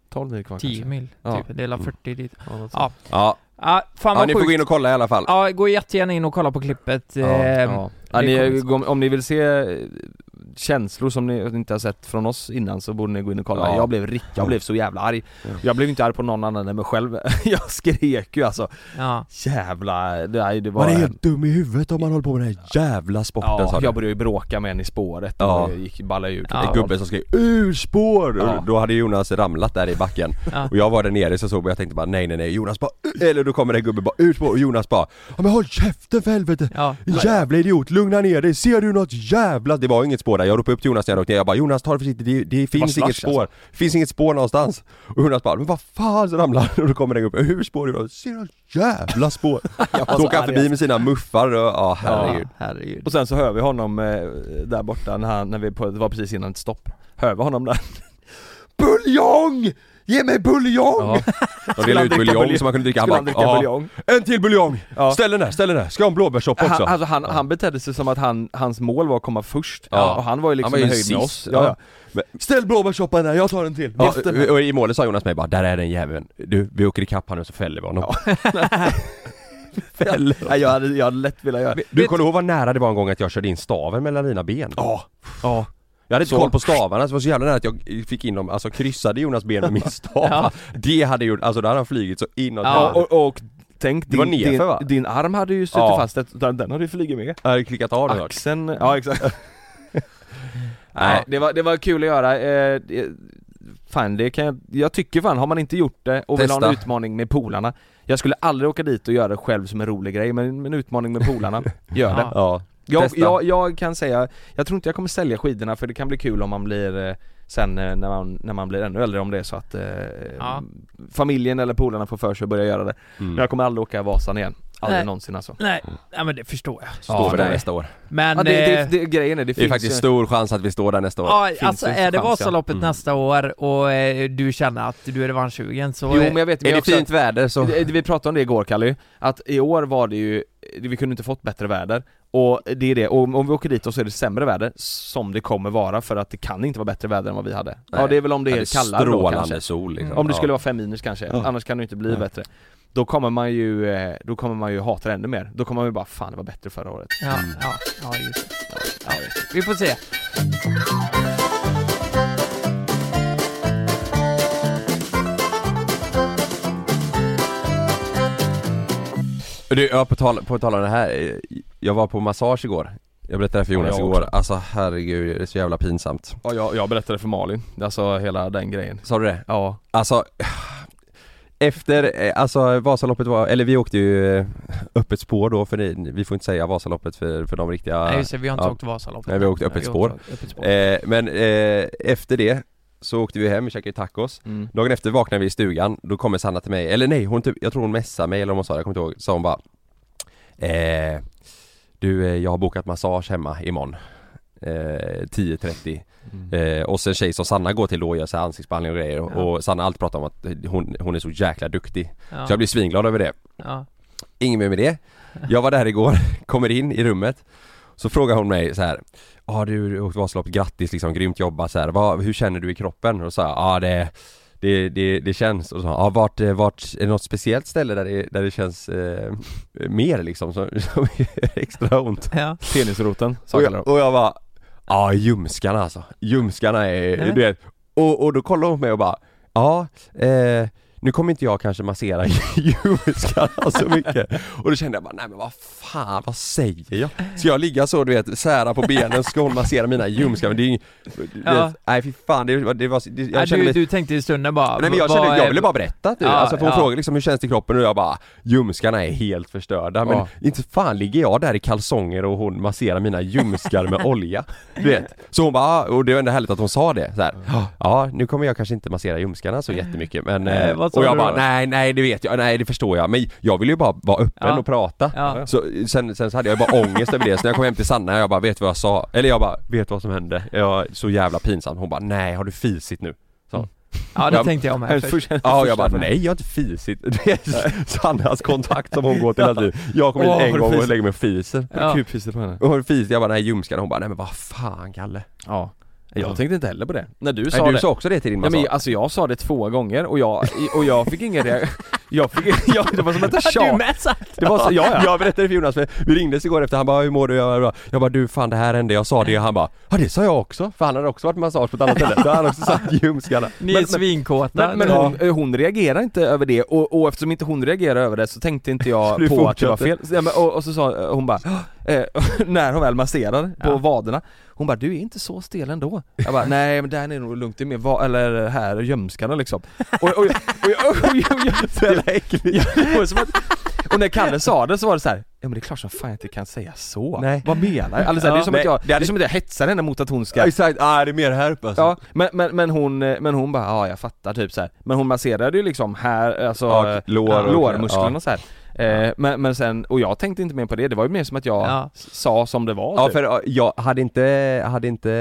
12 mil kvar 10 kanske mil, Ja. typ. Dela Mm. 40 dit. Ja, Ja. Ja, Ja, fan ja vad ni får gå in och kolla i alla fall. Ja, gå jättegärna in och kolla på klippet. Ja, Ehm, Ja. Ja, det ni, om, ni vill se eh, känslor som ni inte har sett från oss innan så borde ni gå in och kolla. Ja. Jag blev rick, jag blev så jävla arg. Ja. Jag blev inte arg på någon annan än mig själv. [LAUGHS] jag skrek ju alltså. Ja. Jävla, det, det var... Man är helt dum i huvudet om man håller på med den här jävla sporten ja, sa jag började ju bråka med en i spåret Ja. och gick ballade ut. Ja. En gubbe som skrev 'Ur spår!' Ja. Och Då hade Jonas ramlat där i backen Ja. Och jag var där nere så såg jag, jag tänkte bara nej nej nej Jonas bara "Ur!" Eller då kommer det en gubbe bara 'Ur spår' och Jonas bara 'Ja men håll käften för helvete! Ja. Jävla idiot, lugna ner dig, ser du något jävla... Det var inget spår där, jag ropade upp till Jonas när jag åkte ner, jag bara 'Jonas ta det försiktigt, det, det finns slush, inget spår' Det finns inget spår någonstans. Och Jonas bara 'Men vad fan' så ramlar han och då kommer det en gubbe 'Hur spår du?' Ser du jävla spår? [LAUGHS] Så åker han förbi med sina muffar och ja herregud. Ja, herregud. Och sen så hör vi honom eh, där borta när, han, när vi på, det var precis innan ett stopp. Hör vi honom där Buljong! Ge mig buljong! Ja. De delade ut buljong så man kunde dricka, han Skulle bara han dricka "Ja, buljong? En till buljong! Ja. Ställ den där, ställ den där, ska jag ha en blåbärssoppa också? Han, alltså han, han betedde sig som att han, hans mål var att komma först, Ja. och han var ju liksom Han var ju i höjd med oss ja. ja. Ja. Ställ blåbärssoppan där, jag tar en till! Ja, mig. och i målet sa Jonas mig bara 'Där är den jäveln, du, vi åker ikapp han nu så fäller vi honom' [LAUGHS] Fäller [LAUGHS] Nej, jag, hade, jag hade lätt velat göra Du kommer ihåg vad nära det var en gång att jag körde in staven mellan dina ben? Ja, ja Jag hade inte Så. koll på stavarna, så det var så jävla nära att jag fick in dem, alltså kryssade Jonas ben med min [LAUGHS] stav Ja. Det hade gjort, alltså då hade han flugit så inåt Ja, och, och tänk, Det var din, din, din arm hade ju suttit Ja. fast, den, den hade ju flugit med Jag hade klickat av det Axeln, ja exakt [LAUGHS] Nej. Det var, det var kul att göra, eh, det- Fan det kan jag, jag tycker fan, har man inte gjort det och vill ha en utmaning med polarna Jag skulle aldrig åka dit och göra det själv som en rolig grej, men en utmaning med polarna, [LAUGHS] gör det Ja. Ja, jag, jag, jag kan säga, jag tror inte jag kommer sälja skidorna för det kan bli kul om man blir eh, Sen eh, när man, när man blir ännu äldre om det är så att eh, Ja. familjen eller polarna får för sig att börja göra det mm. Men jag kommer aldrig åka Vasan igen Aldrig Nej. någonsin alltså Nej, ja, men det förstår jag. Står Ja, för det nej. nästa år Men... ja, det, det, eh, det, grejen är, det, Det är faktiskt ju- stor chans att vi står där nästa år Ja, finns alltså är det chans, ja. Vasaloppet Mm. nästa år och eh, du känner att du är revanschsugen så... Jo men jag vet, men Är det också, fint väder så... Vi pratade om det igår Kalle, att i år var det ju, vi kunde inte fått bättre väder Och det är det, och om vi åker dit och så är det sämre väder, som det kommer vara för att det kan inte vara bättre väder än vad vi hade Ja Nej. det är väl om det Ja, är kallare då Strålande kanske sol liksom. Om det skulle Ja. vara fem minus kanske, Ja. annars kan det inte bli Ja. bättre Då kommer man ju, eh, då kommer man ju hata det ännu mer, då kommer man ju bara 'Fan det var bättre förra året' Ja, Mm. ja, ja just det. Ja, vi får se. Du, ja, på tal, på tal om det här, jag var på massage igår Jag berättade för Jonas Ja, igår, också. alltså herregud, det är så jävla pinsamt Ja jag, jag berättade för Malin, alltså hela den grejen Sa du det? Ja, Alltså efter, alltså Vasaloppet var, eller vi åkte ju eh, öppet spår då för det, vi får inte säga Vasaloppet för, för de riktiga Nej just det, vi har inte ja. åkt Vasaloppet. Nej, vi har åkt öppet spår. åkt öppet spår. eh, Men eh, efter det så åkte vi hem, vi käkade tacos mm. Dagen efter vaknade vi i stugan, då kommer Sanna till mig, eller nej hon typ, jag tror hon messade mig eller om hon sa det, jag kommer inte ihåg, sa hon bara eh, Du, eh, jag har bokat massage hemma imorgon eh, 10.30 Mm. eh, Och sen tjej som Sanna går till då och gör så här ansiktsbehandling och grejer Ja. och Sanna alltid pratat om att hon, hon är så jäkla duktig ja. Så jag blir svinglad över det ja. Inget mer med det Jag var där igår, [LAUGHS] kommer in i rummet Så frågar hon mig så här. Ja ah, du, åkte Vasaloppet, grattis liksom, grymt jobbat så här. Vad, Hur känner du i kroppen? Och så ja ah, det det, det, det känns, och så, ah, vart, vart, är det något speciellt ställe där det, där det känns eh, mer liksom, som, [LAUGHS] som extra ont? ja. Penisroten, sa Och jag, och jag bara, ja ljumskarna alltså, ljumskarna är, Nej. du vet och, och då kollar hon på mig och bara, ja, eh, nu kommer inte jag kanske massera [LAUGHS] ljumskarna så [LAUGHS] mycket Och då kände jag bara, nej men vad fan, vad säger jag? Ska jag ligga så du vet, sära på benen ska hon massera mina ljumskar? Men det är ju, du Ja. nej fy fan, det, var- det var, det, jag Nej, kände du, mig du tänkte i stunden bara... Nej men jag kände, jag ville bara berätta typ. Ja, alltså för hon ja. frågade liksom hur känns det i kroppen och jag bara Ljumskarna är helt förstörda men Ja. inte fan ligger jag där i kalsonger och hon masserar mina ljumskar med [LAUGHS] olja Du vet Så hon bara, ah, och det var ändå härligt att hon sa det så här. Ja nu kommer jag kanske inte massera ljumskarna så jättemycket men eh, vad sa Och jag du bara, då? nej nej det vet jag, nej det förstår jag men jag vill ju bara vara öppen Ja. och prata Ja. så sen, sen så hade jag bara ångest över det, så när jag kom hem till Sanna jag bara, vet du vad jag sa? Eller jag bara, vet du vad som hände? Jag, så jävla pinsamt, hon bara, nej har du fisit nu? Ja det Ja, tänkte jag med. Hennes För, första- Ja och jag bara nej jag har inte fisit Det är Sannas kontakt som hon går till hela tiden Jag kommer Åh, hit har en du gång och fisit? lägger mig och fiser Ja. Kupfiset på henne Och har du fisit? Jag bara nej ljumskarna Hon bara nej men vad fan Kalle Ja Jag Ja. tänkte inte heller på det, när du sa Nej, du det sa också det till din Ja, massage men alltså jag sa det två gånger och jag, och jag fick ingen reaktion [LAUGHS] Jag fick, [LAUGHS] jag, det var som ett [LAUGHS] du tjat med sagt! Det var så, ja ja Jag berättade för Jonas, för vi ringdes igår efter, han bara hur mår du? Jag bara, jag bara du fan det här hände, jag sa det och han bara Ja det sa jag också, för han hade också varit massage på ett annat ställe, då hade han också sagt ljumskarna Ni är Men- men- svinkåta. Men, men Ja. hon, eh, hon reagerar inte över det och, och eftersom inte hon reagerar över det så tänkte inte jag Du på att det var fel. Ja, men, och, och så sa eh, hon bara, eh, när hon väl masserar på Ja. vaderna Hon bara, du är inte så stel ändå. Jag bara, nej men där är nog lugnt, det är mer va- eller här gömskarna liksom. Och, och, och, Ja, det när Kalle sa det så var det så här. Ja men det är klart som fan jag inte kan säga så. Nej. Vad menar jag? Alltså, så här, det, är som Nej, att jag, det det är som att jag hetsar henne mot att hon ska Ja exakt, ah, det är mer här uppe alltså. Ja, men, men, men hon, eh, men hon bara, ja jag fattar typ så här. Men hon masserade ju liksom här, alltså Ja, eh, lår lårmusklerna ja. så här. Eh, men, men sen, och jag tänkte inte mer på det, det var ju mer som att jag Ja. sa som det var Ja typ. för ja, jag hade inte, hade inte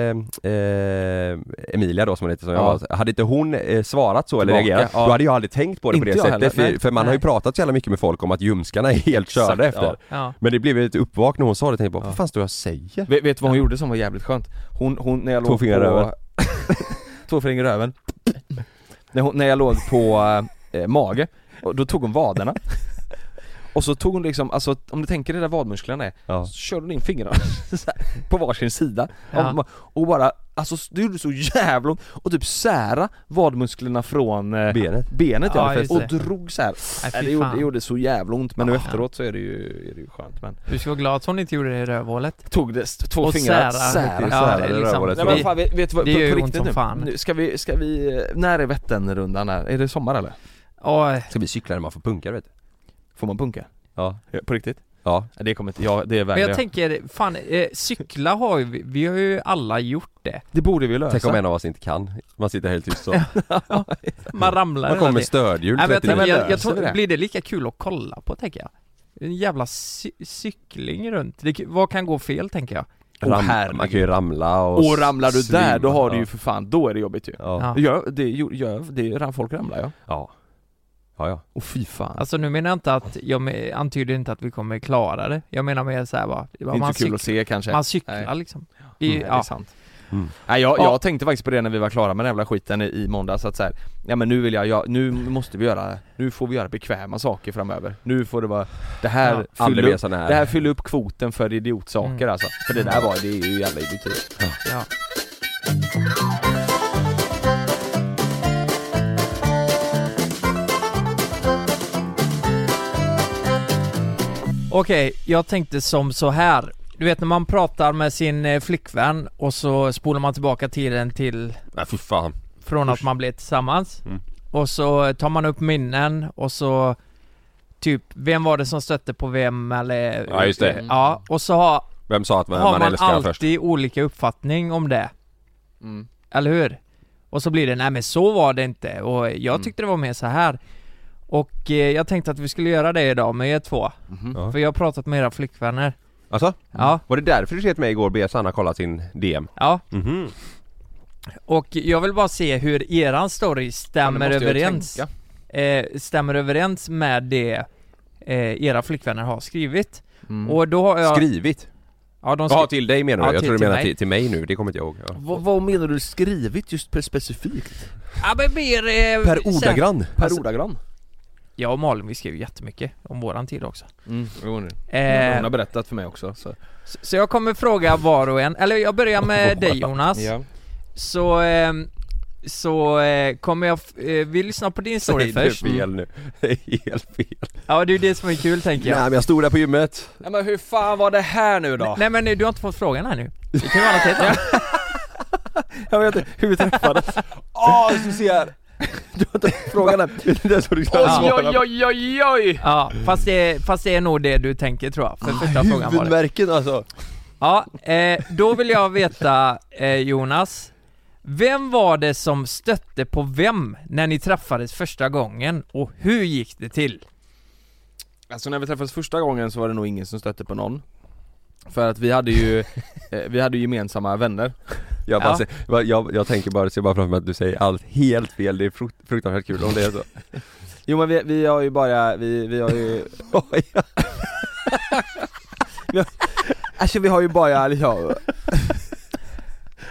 eh, Emilia då som hon heter som jag Ja. var, hade inte hon eh, svarat så eller Tillbaka, reagerat, ja. då hade jag aldrig tänkt på det Inte på det jag sättet heller, för, nej. för man har ju Nej. pratat så jävla mycket med folk om att ljumskarna är helt körda Exakt, efter ja. Men det blev ett uppvak när hon sa det, tänkte jag bara, vad fan står jag och säger? Vet, vet du vad hon gjorde som var jävligt skönt? Hon, hon när jag Två låg fingrar på... röven. [LAUGHS] Två fingrar i röven när, hon, när jag låg på eh, mage, och då tog hon vaderna Och så tog hon liksom, alltså om du tänker dig där vadmusklerna är, Ja. så körde hon in fingrarna [LAUGHS] på varsin sida Ja. och, bara, alltså det gjorde så jävla ont och typ sära vadmusklerna från eh, Benet benet Ja, ja, och det. drog så här. Nej, Nej, det, gjorde, det gjorde så jävla ont men nu Ja. efteråt så är det ju, är det ju skönt men Du ska vara glad att hon inte gjorde det i rövhålet. Tog det två Och fingrar, sära. sära. Ja, sära, det är det liksom- rövhålet. Nej men fan, vet, vet du vad, på, på riktigt nu, fan. nu ska vi, ska vi, när är Vätternrundan här? Är det sommar eller? Oj. Ska vi cykla när man får punka vet du? Får man punka? Ja Ja, På riktigt? Ja Det kommer inte, ja det Men vägrar jag jag. tänker, fan, eh, cykla har ju, vi- vi har ju alla gjort det. Det borde vi lösa Tänk om en av oss inte kan, man sitter helt tyst så [LAUGHS] Man ramlar Man kommer med stödhjul Nej, men jag, 39. tänker, jag, jag tror, det? blir det lika kul att kolla på tänker jag? En jävla cy- cykling runt. Det, vad kan gå fel tänker jag? Ram, herregud. man kan ju ramla och Och ramlar du där, då har du ju för fan, då är det jobbigt ju Ja. Ja. Det gör, det gör, det folk ramlar ja Ja. Ja, ja. Och fy fan Alltså nu menar jag inte att, jag antyder inte att vi kommer klara det. Jag menar mer såhär bara, Det är inte man, så kul att se kanske man cyklar Nej. liksom. Nej, I, det är ja. sant Mm. Nej jag, Ja. jag tänkte faktiskt på det när vi var klara med den jävla skiten i, i måndags att så här, Ja men nu vill jag, jag, nu måste vi göra, nu får vi göra bekväma saker framöver Nu får det vara, det här Ja. fyller upp, här det här fyller upp kvoten för idiotsaker Mm. alltså För det där var, det är ju jävla idioti ja. Okej, jag tänkte som så här. Du vet när man pratar med sin eh, flickvän och så spolar man tillbaka tiden till Nej fy fan. från att man blev tillsammans Mm. Och så tar man upp minnen och så Typ, vem var det som stötte på vem eller Ja, just det. Ja, och så har, Vem sa att man, har man man älskar alltid först? olika uppfattning om det mm. Eller hur? Och så blir det, nej men så var det inte och jag Mm. tyckte det var mer så här Och eh, jag tänkte att vi skulle göra det idag med er två Mhm. Ja. För jag har pratat med era flickvänner Alltså? Ja, Var det därför du skrev till mig igår och be Sanna kolla sin DM? ja Mhm. Och jag vill bara se hur eran story Ja, stämmer nu måste jag ju överens tänka. eh, stämmer överens med det eh, era flickvänner har skrivit. Mm. Och då har jag... Skrivit? ja, de Ja skri- till dig menar du? Ja, jag till- tror du till menar mig. till, till mig nu, det kommer inte jag ihåg ja. vad, vad menar du skrivit just per specifikt? ja, men mer... Eh, sen- ordagrann? Per Alltså- ordagrann? Jag och Malin vi skrev jättemycket om våran tid också. Mm, jo, nu. Eh, Hon har berättat för mig också så. så, så jag kommer fråga var och en, eller jag börjar med [LAUGHS] dig Jonas. Ja. Så... ehm, så eh, kommer jag, eh, vi lyssnar på din story [LAUGHS] Säg först. det fel nu. [LAUGHS] Det är helt fel. Ja det är ju det som är kul tänker jag. Nej men jag stod där på gymmet. Nej men hur fan var det här nu då? Nej men du har inte fått frågan här nu. Det kan ju vara något helt annat. Jag vet inte hur vi träffades. Åh, du ser! Du har inte frågan än. [LAUGHS] Det är så du ska Oj, svara på. oj, oj, oj, oj! Ja, fast det, fast det är nog det du tänker tror jag, för första frågan var det. Huvudvärken alltså. Ja, eh, då vill jag veta eh, Jonas Vem var det som stötte på vem när ni träffades första gången och hur gick det till? Alltså när vi träffades första gången så var det nog ingen som stötte på någon För att vi hade ju, [LAUGHS] eh, vi hade ju gemensamma vänner. Jag, bara Ja. ser, jag, jag, tänker bara, ser bara framför mig att du säger allt helt fel, det är frukt, fruktansvärt kul om det är så. [LAUGHS] Jo men vi, vi har ju bara, vi, vi har ju [LAUGHS] vi har, Alltså vi har ju bara liksom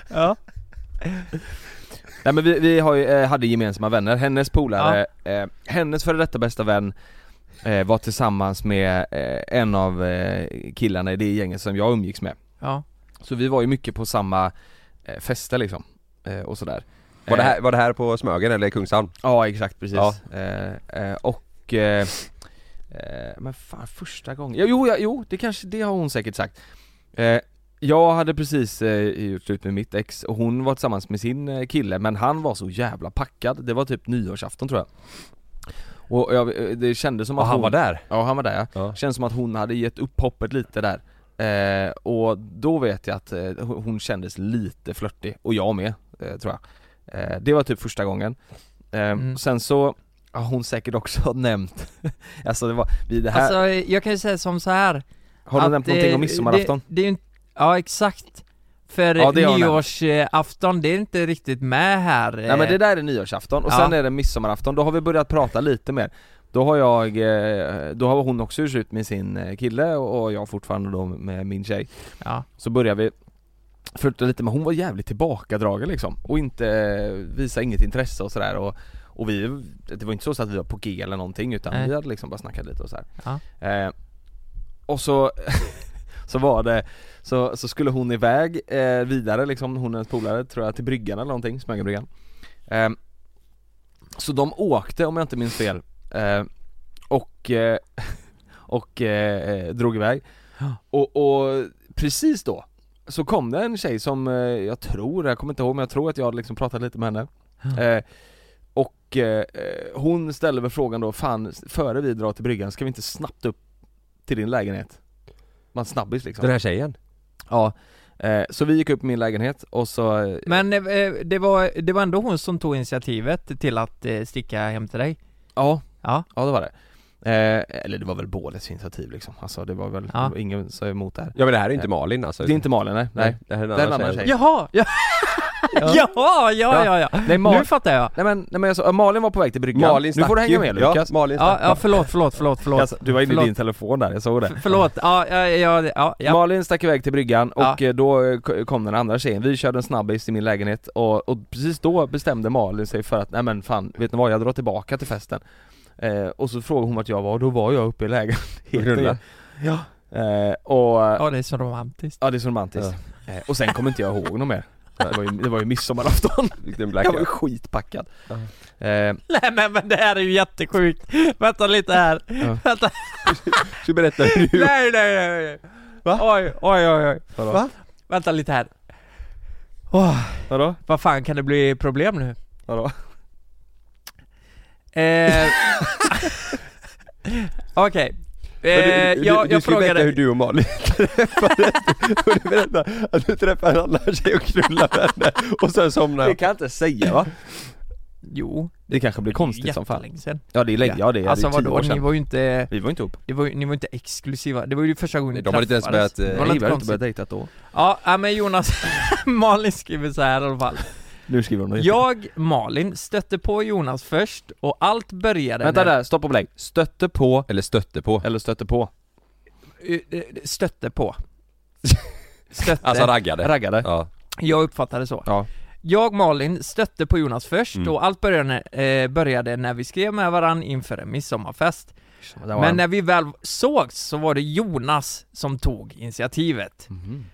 Ja. Nej men vi, vi har ju, eh, hade gemensamma vänner, hennes polare, eh, hennes före detta bästa vän var tillsammans med eh, en av eh, killarna i det gänget som jag umgicks med. Ja. Så vi var ju mycket på samma eh, fester liksom, eh, och sådär. Var det, Eh, här, var det här på Smögen eller Kungshamn? Ja exakt precis, Ja. eh, eh, och eh, eh, Men fan första gången, ja, jo, ja, jo det kanske, det har hon säkert sagt. Eh, Jag hade precis eh, gjort slut med mitt ex och hon var tillsammans med sin eh, kille men han var så jävla packad, det var typ nyårsafton tror jag Och jag, eh, det kändes som Och att han hon, var där? Ja han var där ja. Ja. Känns som att hon hade gett upp hoppet lite där eh, Och då vet jag att eh, hon kändes lite flörtig, och jag med eh, tror jag eh, Det var typ första gången eh, Mm. Sen så har hon säkert också nämnt [LAUGHS] Alltså det var, vid det här, Alltså jag kan ju säga som så här har du att, nämnt någonting om midsommarafton? Det, det är ju inte, ja exakt För Ja, det nyårsafton, det är inte riktigt med här Nej men det där är nyårsafton och ja. sen är det midsommarafton, då har vi börjat prata lite mer Då har jag, eh, då har hon också gjort ut med sin eh, kille och jag fortfarande då med min tjej Ja, Så börjar vi flirta lite men hon var jävligt tillbakadragen liksom och inte, eh, visa inget intresse och sådär och, och vi, det var inte så att vi var på G eller någonting utan Nej. vi hade liksom bara snackat lite och så här. Ja. Eh, och så, [LAUGHS] så var det, så, så skulle hon iväg eh, vidare liksom, hon och hennes polare tror jag till bryggan eller någonting, Smögenbryggan. Eh, Så de åkte om jag inte minns fel eh, och, eh, [LAUGHS] och eh, drog iväg. Och, och precis då så kom det en tjej som eh, jag tror, jag kommer inte ihåg men jag tror att jag hade liksom pratat lite med henne. Eh, Och eh, hon ställde väl frågan då, fan före vi drar till bryggan ska vi inte snabbt upp till din lägenhet? Man snabbis liksom Den här tjejen? Ja, eh, så vi gick upp i min lägenhet och så eh, Men eh, det, var, det var ändå hon som tog initiativet till att eh, sticka hem till dig? Ja, Ja, ja det var det eh, Eller det var väl bådets initiativ liksom, alltså det var väl, Ja. det var ingen som sa emot det här Ja men det här är inte Malin alltså Det är inte Malin nej, nej. Det här är en Det är en annan annan tjej. tjej. Jaha! [LAUGHS] Ja. [LAUGHS] ja, ja, ja, ja. Nej, Mal- Nu fattar jag. Nej men, nej men alltså, Malin var på väg till bryggan, Malin nu får du hänga med Ja, Lukas Malin Ja, ja förlåt, förlåt, förlåt, förlåt. Alltså, Du var inne förlåt. i din telefon där, jag såg det. Förlåt, ja, ja, ja, ja, ja. Malin stack iväg till bryggan och Ja. eh, då eh, kom den andra tjejen, vi körde en snabbis i min lägenhet och, och precis då bestämde Malin sig för att, nej men fan, vet ni vad, jag drar tillbaka till festen. Eh, Och så frågade hon vart jag var. Och då var jag uppe i lägenheten? Ja. Eh, Och, ja Ja, det är så romantiskt. det är så romantiskt. Eh, Och sen kommer inte jag ihåg något mer Det var ju, det var ju midsommarafton, [LAUGHS] jag var ju skitpackad Ja. eh, Nej men, men det här är ju jättesjukt. Vänta lite här. Ja. [LAUGHS] Vänta. Ska du berätta hur du... Nej, nej, nej, nej. Va? Oj, oj, oj, oj. vadå? Va? Vänta lite här. Åh, Vadå? vad fan kan det bli problem nu? Vadå? Eh, [LAUGHS] Okej. Du, du, jag, du jag ska ju berätta frågade... hur du och Malin [LAUGHS] träffades. Och du berättar att du träffade en annan tjej och knullade henne och sen somnade Det kan jag inte säga va? Jo, Det kanske blir konstigt som fan sedan. Ja det är länge, ja det är Alltså det är tio vadå, år ni sedan var ju inte, Vi var inte ihop. det var, ju- ni var inte exklusiva, det var ju första gången ni De hade inte ens börjat, eh, vi hade inte börjat dejta då. Ja, ja, men Jonas, [LAUGHS] Malin skriver så här i alla fall. Nu skriver hon det Jag, Malin, stötte på Jonas först och allt började Vänta när, där, stopp och belägg. Stötte på, Eller stötte på eller stötte på? Eh, eh, Stötte på. [LAUGHS] Stötte. Alltså raggade Raggade? Ja, Jag uppfattade det så. Ja. Jag, Malin, stötte på Jonas först Mm. och allt började, eh, började när vi skrev med varann inför en midsommarfest. Var Men när vi väl sågs så var det Jonas som tog initiativet. Mhm.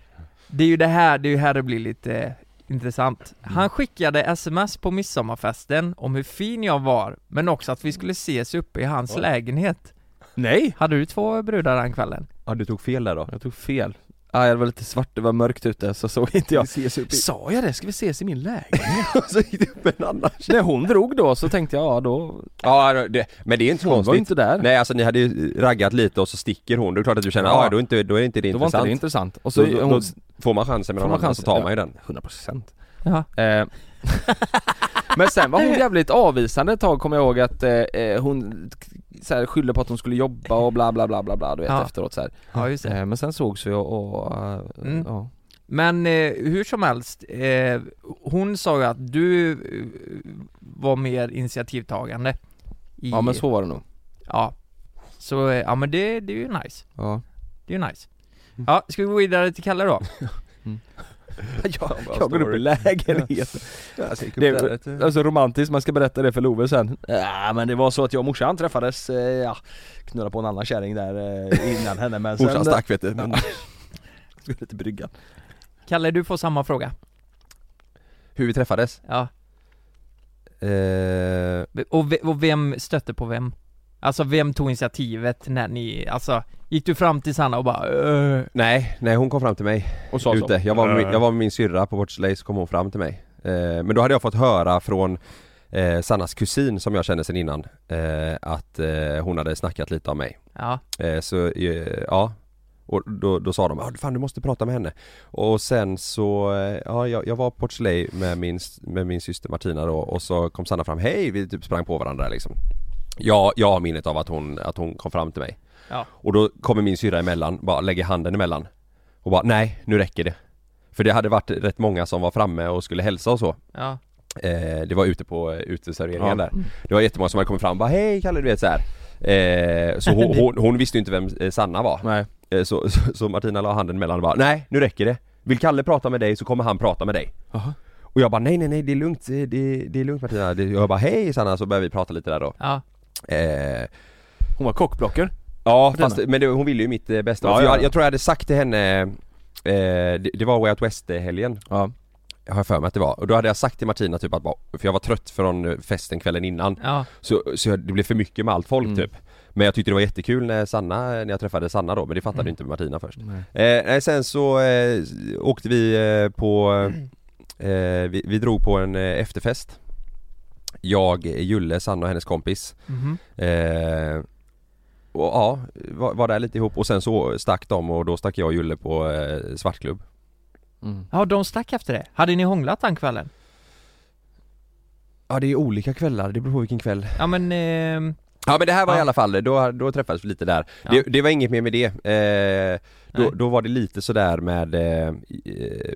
Det är ju det här, det är ju här det blir lite intressant. Mm. Han skickade sms på midsommarfesten om hur fin jag var, men också att vi skulle ses uppe i hans lägenhet. Nej! Hade du två brudar den kvällen? ja du tog fel där då Jag tog fel. Ah, det var lite svart, det var mörkt ute så såg inte jag. ses upp Sa jag det? Ska vi ses i min lägenhet? [LAUGHS] så gick det upp en annan tjej när hon drog då så tänkte jag, ja då, Ja det, men det är inte så hon var konstigt inte där. Nej alltså ni hade ju raggat lite och så sticker hon, då är det klart att du känner Ja. ja då, är inte, då är inte det då var inte intressant det intressant. Och så då, då, hon, får man chansen med någon annan så tar man ju den 100% Ja. eh, [LAUGHS] Men sen var hon jävligt avvisande ett tag kommer jag ihåg att eh, eh, hon så här, skyllde på att hon skulle jobba och bla bla bla bla bla du vet Ja. efteråt så här. Ja, just det. Eh, Men sen sågs vi och, och eh, Mm. ja. Men eh, hur som helst, eh, hon sa ju att du var mer initiativtagande. I, ja men så var det nog Ja. Så, ja men det, det är ju nice. Ja Det är ju nice. Ja, ska vi gå vidare till Kalle då? [LAUGHS] [LAUGHS] Jag, jag går upp i lägenheten Alltså, Det är alltså romantiskt, man ska berätta det för Love sen Ja men det var så att jag och morsan träffades, eh, ja Knullade på en annan kärring där eh, innan henne men sen Morsan stack vet du, men [LAUGHS] Skulle till bryggan Kalle, du får samma fråga. hur vi träffades? Ja. Eh, Och, ve- och vem stötte på vem? Alltså vem tog initiativet när ni, alltså gick du fram till Sanna och bara "Öh", nej, nej hon kom fram till mig Och sa ute. så Jag var, med, min- jag var med min syrra på Portsley så kom hon fram till mig. Eh, men då hade jag fått höra från eh, Sannas kusin som jag kände sedan innan eh, att eh, hon hade snackat lite om mig. Ja, Eh, så eh, ja, och då, då sa de ah, fan du måste prata med henne. Och sen så, eh, ja jag, jag var på Portsley med min, med min syster Martina då och så kom Sanna fram, hej vi typ sprang på varandra liksom. Ja, jag har minnet av att hon, att hon kom fram till mig. Ja. Och då kommer min syrra emellan, bara lägger handen emellan. Och bara, nej nu räcker det. För det hade varit rätt många som var framme och skulle hälsa och så. ja, Eh, det var ute på eh, uteserveringen Ja. där. Det var jättemånga som hade kommit fram och bara, hej Kalle du vet så här. Eh, så hon, hon, hon visste ju inte vem eh, Sanna var. Nej Eh, Så, så, så Martina la handen emellan och bara, nej nu räcker det. Vill Kalle prata med dig så kommer han prata med dig. Jaha. Och jag bara, nej nej nej det är lugnt, det, det, är lugnt Martina. Det, jag bara, hej Sanna, så började vi prata lite där då. ja, Eh, Hon var kockblocker ja fast, men det, hon ville ju mitt eh, bästa. Ja, ja, jag, ja. jag tror jag hade sagt till henne eh, det, det var Way Out West-helgen Ja har jag för mig att det var. Och då hade jag sagt till Martina typ att bara, för jag var trött från festen kvällen innan ja, Så, så det blev för mycket med allt folk Mm. typ Men jag tyckte det var jättekul när Sanna, när jag träffade Sanna då, men det fattade Mm. inte Martina först Nej. eh, Sen så eh, åkte vi eh, på, eh, vi, vi drog på en eh, efterfest Jag, Julle, Sanna och hennes kompis mhm, eh, Och ja, var, var där lite ihop och sen så stack de och då stack jag och Julle på eh, svartklubb mm. Ja, de stack efter det. Hade ni hånglat den kvällen? Ja det är olika kvällar, det beror på vilken kväll Ja men, eh, Ja men det här var i Ja. alla fall, då, då träffades vi lite där. Ja. Det, det var inget mer med det. Eh, då, då var det lite sådär med, eh, eh,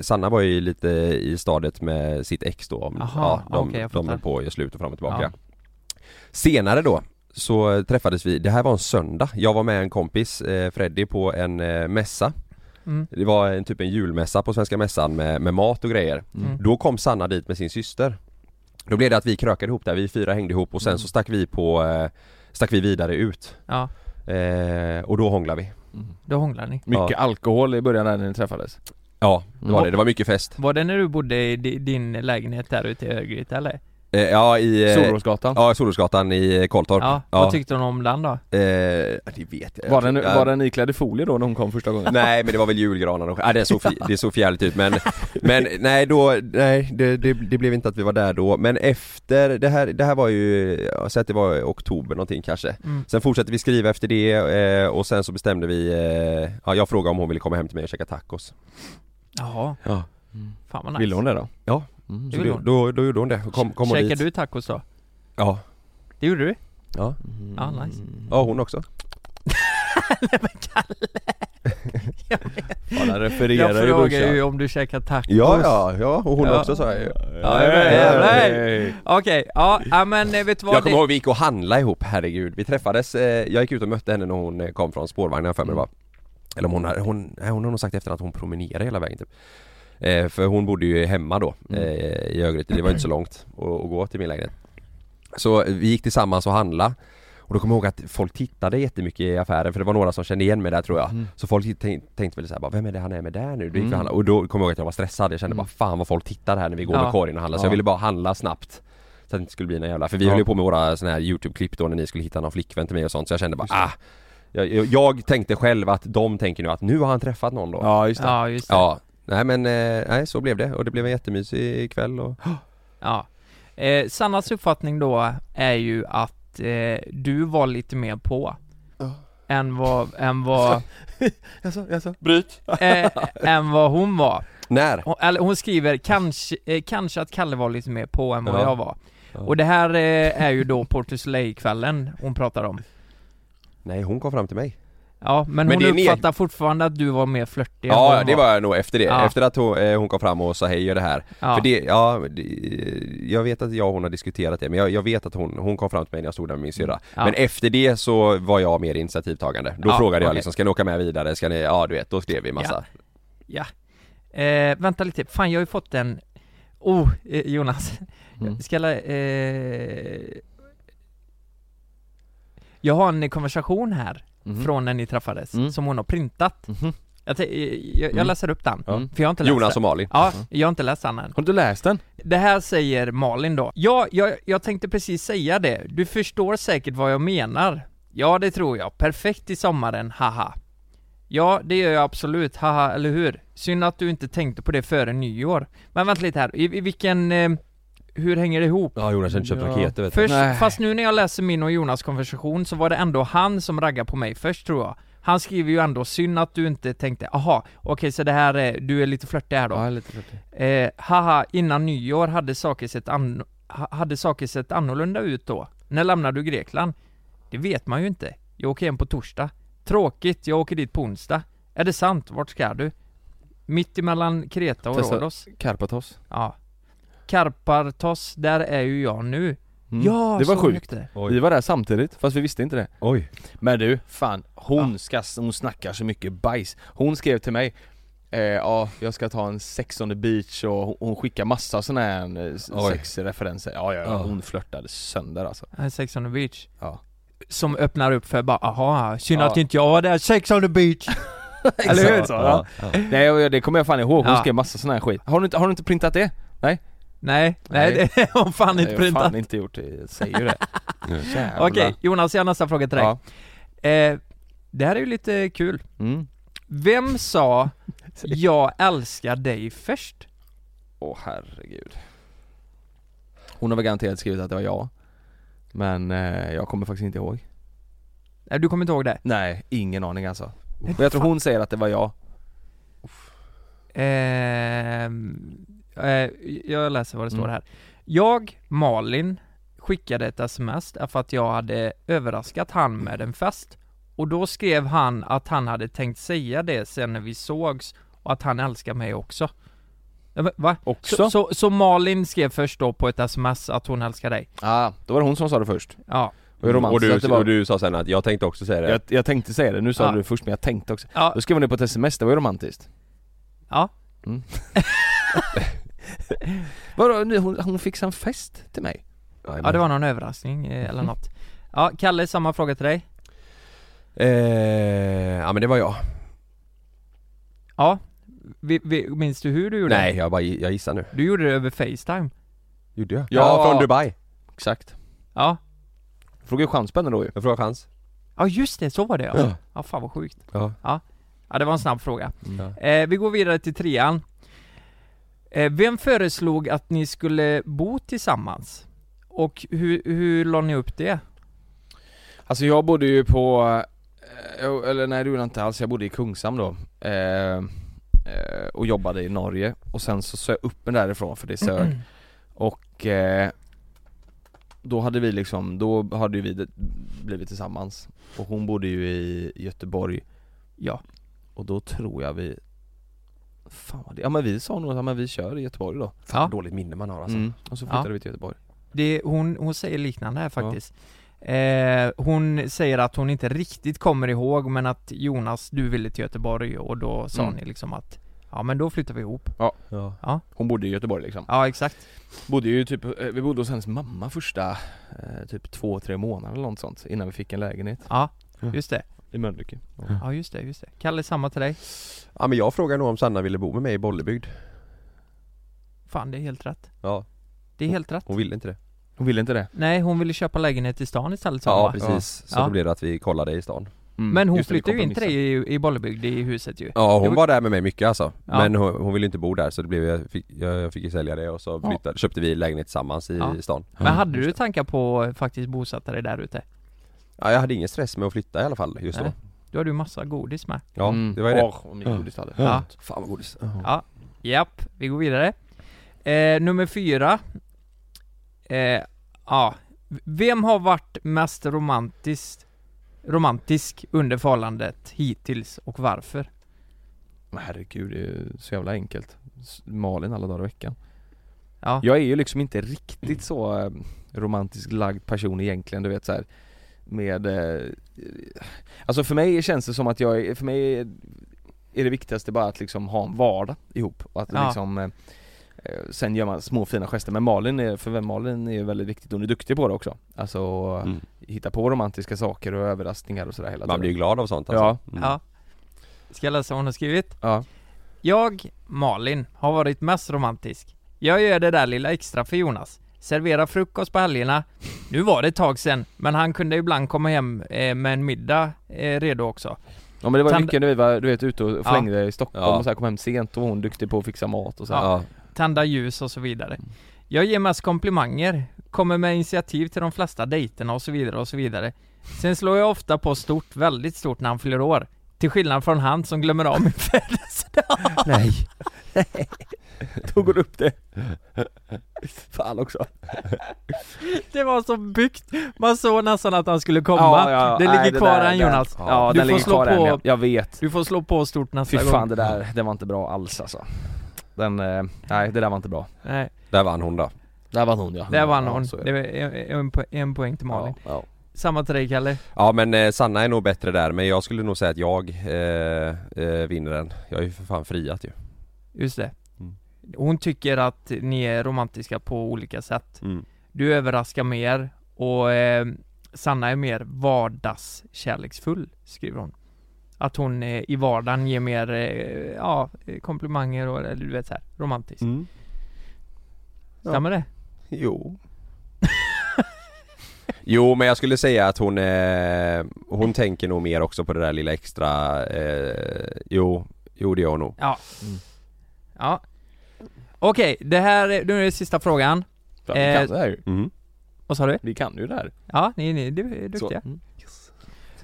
Sanna var ju lite i stadiet med sitt ex då. Jaha, ja, de, okej, jag de höll på göra slut och fram och tillbaka. Ja. Senare då så träffades vi, det här var en söndag, jag var med en kompis, eh, Freddy, på en eh, mässa Mm. Det var en typ en julmässa på Svenska Mässan med, med mat och grejer Mm. Då kom Sanna dit med sin syster Då blev det att vi krökade ihop där, vi fyra hängde ihop och sen Mm. så stack vi på eh, Stack vi vidare ut Ja, eh, Och då hånglade vi då hånglar ni. Mycket Ja. alkohol i början när ni träffades Ja, det var Mm. det, det var mycket fest Var det när du bodde i di- din lägenhet där ute i Örgryte eller? Eh, Ja i... Eh, Solrosgatan Ja, Solrosgatan i Koltorp Ja, vad tyckte hon om den då? Eh, det vet jag Var den, var den iklädd i folie då när hon kom första gången? Nej men det var väl julgranar och, ja, det såg, det såg fjärligt ut men, men nej då, nej det, det, det blev inte att vi var där då men efter, det här, det här var ju, jag säger att det var oktober någonting kanske Mm. Sen fortsatte vi skriva efter det eh, och sen så bestämde vi, eh, ja jag frågade om hon ville komma hem till mig och käka tacos Jaha, Ja fan vad nice. Ville hon det då? Ja. Mm. Så då, hon. då, då gjorde hon det och kom, kom hon Käkade dit du tacos då? Ja, Det gjorde du? ja, Ja, nice. ja hon också [LAUGHS] [LAUGHS] Ja, den Jag refererar ju frågar ju om du käkar tacos Ja ja, ja och hon Ja. också sa jag ju Ja. Okej, ja, ja men eh, vet du vad? Jag kommer det... ihåg vi gick och handlade ihop, herregud. Vi träffades, eh, jag gick ut och mötte henne när hon eh, kom från spårvagnen för mig var. Eller om hon, har- hon, nej, hon har nog sagt efter att hon promenerade hela vägen typ. Eh, för hon bodde ju hemma då eh, i Örgryte, det var inte så långt att, att gå till min lägenhet. Så vi gick tillsammans och handlade och då kommer jag ihåg att folk tittade jättemycket i affären för det var några som kände igen mig där tror jag. Mm. Så folk tänkte, väl såhär, vem är det han är med där nu? Då gick Mm. och då kommer jag ihåg att jag var stressad, jag kände bara fan vad folk tittar här när vi går Ja. med korgen och handlar så Ja. jag ville bara handla snabbt Så att det inte skulle bli någon jävla, för vi Ja. höll ju på med våra såna här youtube-klipp då när ni skulle hitta någon flickvän till mig och sånt så jag kände bara ah jag, jag, jag tänkte själv att de tänker nu att nu har han träffat någon då Ja just det Ja, just det. Ja, nej men eh, nej så blev det och det blev en jättemysig kväll och [GASPS] Ja. Eh, Sannas uppfattning då är ju att eh, du var lite mer på Ja. än vad, än vad, [LAUGHS] Jaså, jaså? Bryt! [LAUGHS] eh, än vad hon var. När? Hon, eller hon skriver kanske, eh, kanske att Kalle var lite mer på än vad Ja. jag var. Ja. Och det här eh, är ju då Port kvällen hon pratar om. Nej hon kom fram till mig Ja, men, Men hon uppfattar fortfarande att du var mer flörtig Ja det var nog efter det, Ja. efter att hon, eh, hon kom fram och sa hej och det här ja. För det, ja, det, jag vet att jag och hon har diskuterat det men jag, jag vet att hon, hon kom fram till mig när jag stod där med min syrra Ja. Men efter det så var jag mer initiativtagande Då Ja, frågade jag okej. liksom, ska ni åka med vidare? Ska ni, ja du vet, då skrev vi massa Ja. Eh, vänta lite, fan jag har ju fått en Oh, eh, Jonas. Mm. [LAUGHS] Ska jag, eh... Jag har en konversation här Mhm. från när ni träffades, Mm. som hon har printat. Mhm. Jag, jag, jag Mm. läser upp den, för jag har inte läst Jonas den. och Malin Ja, jag har inte läst den än. Har du läst den? Det här säger Malin då. Ja, jag, jag tänkte precis säga det. Du förstår säkert vad jag menar. Ja, det tror jag. Perfekt i sommaren, haha. Ja, det gör jag absolut, haha, eller hur? Synd att du inte tänkte på det före nyår. Men vänta lite här, i, i vilken... Eh, hur hänger det ihop? Ja Jonas har inte köpt Ja. raketer vet Först, Nej. fast nu när jag läser min och Jonas konversation så var det ändå han som raggade på mig först tror jag. Han skriver ju ändå 'Synd att du inte tänkte, aha, okej så det här är, du är lite flörtig här då' Ja, lite flörtig. Eh, haha, innan nyår hade saker sett an- ha- hade saker sett annorlunda ut då? När lämnade du Grekland? Det vet man ju inte. Jag åker hem på torsdag. Tråkigt, jag åker dit på onsdag. Är det sant? Vart ska du? Mitt emellan Kreta och Rhodos. Karpathos. Ja. Karpartos, där är ju jag nu. Mm. Ja, det var så sjukt. det. Vi var där samtidigt, fast vi visste inte det. Oj Men du, fan, hon ska, hon snackar så mycket bajs. Hon skrev till mig eh, Ja, jag ska ta en sex on the beach och hon, skickar massa såna här eh, Oj. sexreferenser. Ja, ja, ja, Ja. hon flörtade sönder alltså. Här, Sex on the beach. Ja. Som öppnar upp för bara, aha, synd Ja. att inte jag var där, Sex on the beach! [LAUGHS] Eller hur? Så, ja. Nej, det kommer jag fan ihåg, hon Ja. skrev massa såna här skit. Har du inte, har du inte printat det? Nej, nej, Nej. det har hon fan Nej, inte jag har printat. fan inte gjort det, jag säger ju det. [LAUGHS] Okej, Jonas, jag har nästa fråga till dig. Ja. Eh, det här är ju lite kul. Mm. Vem sa [LAUGHS] 'Jag älskar dig' först? Åh herregud. Hon har väl garanterat skrivit att det var jag. Men eh, jag kommer faktiskt inte ihåg. Nej, du kommer inte ihåg det? Nej, ingen aning alltså. Och jag tror hon säger att det var jag. Ehm, eh, jag läser vad det står Mm. här. Jag, Malin, skickade ett sms därför att jag hade överraskat han med en fest. Och då skrev han att han hade tänkt säga det sen när vi sågs och att han älskar mig också. Ja, Va? Också? Så, så, så Malin skrev först då på ett sms att hon älskar dig? ah, då var det hon som sa det först. Ja. Romantiskt och, du, var. och du sa sen att jag tänkte också säga det Jag, jag tänkte säga det, nu sa Ja. du först men jag tänkte också. Ja. Då skrev hon det på ett sms, det var ju romantiskt. Ja. Mm. [LAUGHS] Vadå, hon, hon fixade en fest till mig? Ja det var någon överraskning eh, eller något. Ja, Kalle, samma fråga till dig. eh, Ja men det var jag Ja. Vi, vi, minns du hur du gjorde Nej jag bara, jag gissar nu Du gjorde det över Facetime. Gjorde jag? Ja. Ja, från Dubai Exakt. Ja. Fråga ju chansspänne då ju. Jag frågar chans Ja just det, så var det ja. Ja. Ja, fan vad sjukt. Ja, Ja, det var en snabb fråga. ja. Eh, vi går vidare till trean. Eh, vem föreslog att ni skulle bo tillsammans? Och hur, hur la ni upp det? Alltså jag bodde ju på, eh, eller nej det gjorde jag inte alls, jag bodde i Kungshamn då. Eh, Och jobbade i Norge. Och sen så sög jag upp en därifrån för det sög. Och eh, Då hade vi liksom, då hade vi blivit tillsammans. Och hon bodde ju i Göteborg. Ja. Och då tror jag vi Fan vad det, ja men vi sa nog att ja, men vi kör i Göteborg då Fan Ja. dåligt minne man har alltså mm. Och så flyttade Ja. vi till Göteborg Det, hon, hon säger liknande här faktiskt. Eh, hon säger att hon inte riktigt kommer ihåg men att Jonas, du ville till Göteborg och då sa Mm. ni liksom att Ja men då flyttar vi ihop. Ja. Hon bodde i Göteborg liksom Ja exakt. Bodde ju typ, eh, vi bodde hos hennes mamma första eh, typ två, tre månader eller något sånt innan vi fick en lägenhet Ja, Ja. just det. I Mölnlycke Ja just det, just det. Kalle, samma till dig. ja men jag frågade nog om Sanna ville bo med mig i Bollebygd Fan det är helt rätt. Ja, Det är helt rätt. hon ville inte det Hon ville inte det? Nej hon ville köpa lägenhet i stan istället sa hon, Ja va? precis, så Ja. då blev det att vi kollade i stan Mm, Men hon flyttade ju in till dig i, i Bollebygd i huset ju. Ja hon var- där med mig mycket alltså Ja. Men hon, hon ville inte bo där så det blev, jag fick, jag, jag fick ju sälja det och så Ja. flyttade, köpte vi lägenhet tillsammans i Ja. stan Men hade du tankar på att faktiskt bosätta dig där ute? Ja jag hade ingen stress med att flytta i alla fall just Nej. då Då hade du massa godis med. Ja, Mm. det var ju det Åh, vad mycket godis hade. Ja. Fan vad godis Ja, japp, vi går vidare. Eh, nummer fyra. Eh, ja, vem har varit mest romantiskt, romantisk under förhållandet hittills och varför? Men herregud, det är ju så jävla enkelt S- Malin alla dagar i veckan Ja, Jag är ju liksom inte riktigt så eh, romantiskt lagd person egentligen, du vet så här Med eh, Alltså för mig känns det som att jag, för mig är- det viktigaste bara att liksom ha en vardag ihop och att Ja. liksom eh, eh, Sen gör man små fina gester, men Malin är, för Malin är väldigt viktigt, hon är duktig på det också Alltså Mm. hitta på romantiska saker och överraskningar och sådär hela Man blir ju glad av sånt Ja. alltså. Mm. ja. Ska jag läsa vad hon har skrivit? Ja, Jag, Malin, har varit mest romantisk. Jag gör det där lilla extra för Jonas. Serverar frukost på helgerna. Nu var det ett tag sen, men han kunde ibland komma hem eh, med en middag eh, redo också. ja men det var Tand- mycket när vi var du vet ute och Ja. flängde i Stockholm Ja. och så här, kom hem sent och hon duktig på att fixa mat och så här. Ja. tända ljus och så vidare. Jag ger mest komplimanger, kommer med initiativ till de flesta dejterna och så vidare och så vidare. Sen slår jag ofta på stort, väldigt stort när han fyller år. Till skillnad från han som glömmer av min [LAUGHS] födelsedag. Nej [LAUGHS] Då går det upp det Fan också Det var så byggt. Man såg nästan att han skulle komma. Ja, ja, det nej, ligger det kvar där- än Jonas. Ja, Du den får ligger slå kvar än, på- jag, jag vet Du får slå på stort nästa Fy gång. fan det där, det var inte bra alls alltså Den, eh, nej det där var inte bra Nej, Där vann hon då Där vann hon ja där vann Ja, hon. är Det var en, en, po- en poäng till Malin. Ja, ja. Samma till dig Kalle. Ja men eh, Sanna är nog bättre där men jag skulle nog säga att jag eh, eh, vinner den Jag är ju för fan friat ju Just det. Hon tycker att ni är romantiska på olika sätt. mm. Du överraskar mer och eh, Sanna är mer vardagskärleksfull, skriver hon. Att hon eh, i vardagen ger mer, eh, ja, komplimanger och eller du vet så här, romantiskt. Mm. Stämmer det? Jo [LAUGHS] Jo men jag skulle säga att hon eh, Hon tänker nog mer också på det där lilla extra eh, Jo, jo det gör hon nog Ja. Mm. Ja. Okej, det här, är- nu är det sista frågan. Ja, vi Eh, kan det här ju, mm. Vad sa du? vi kan ju det här Ja, ni, ni du är Så. duktiga. Mm.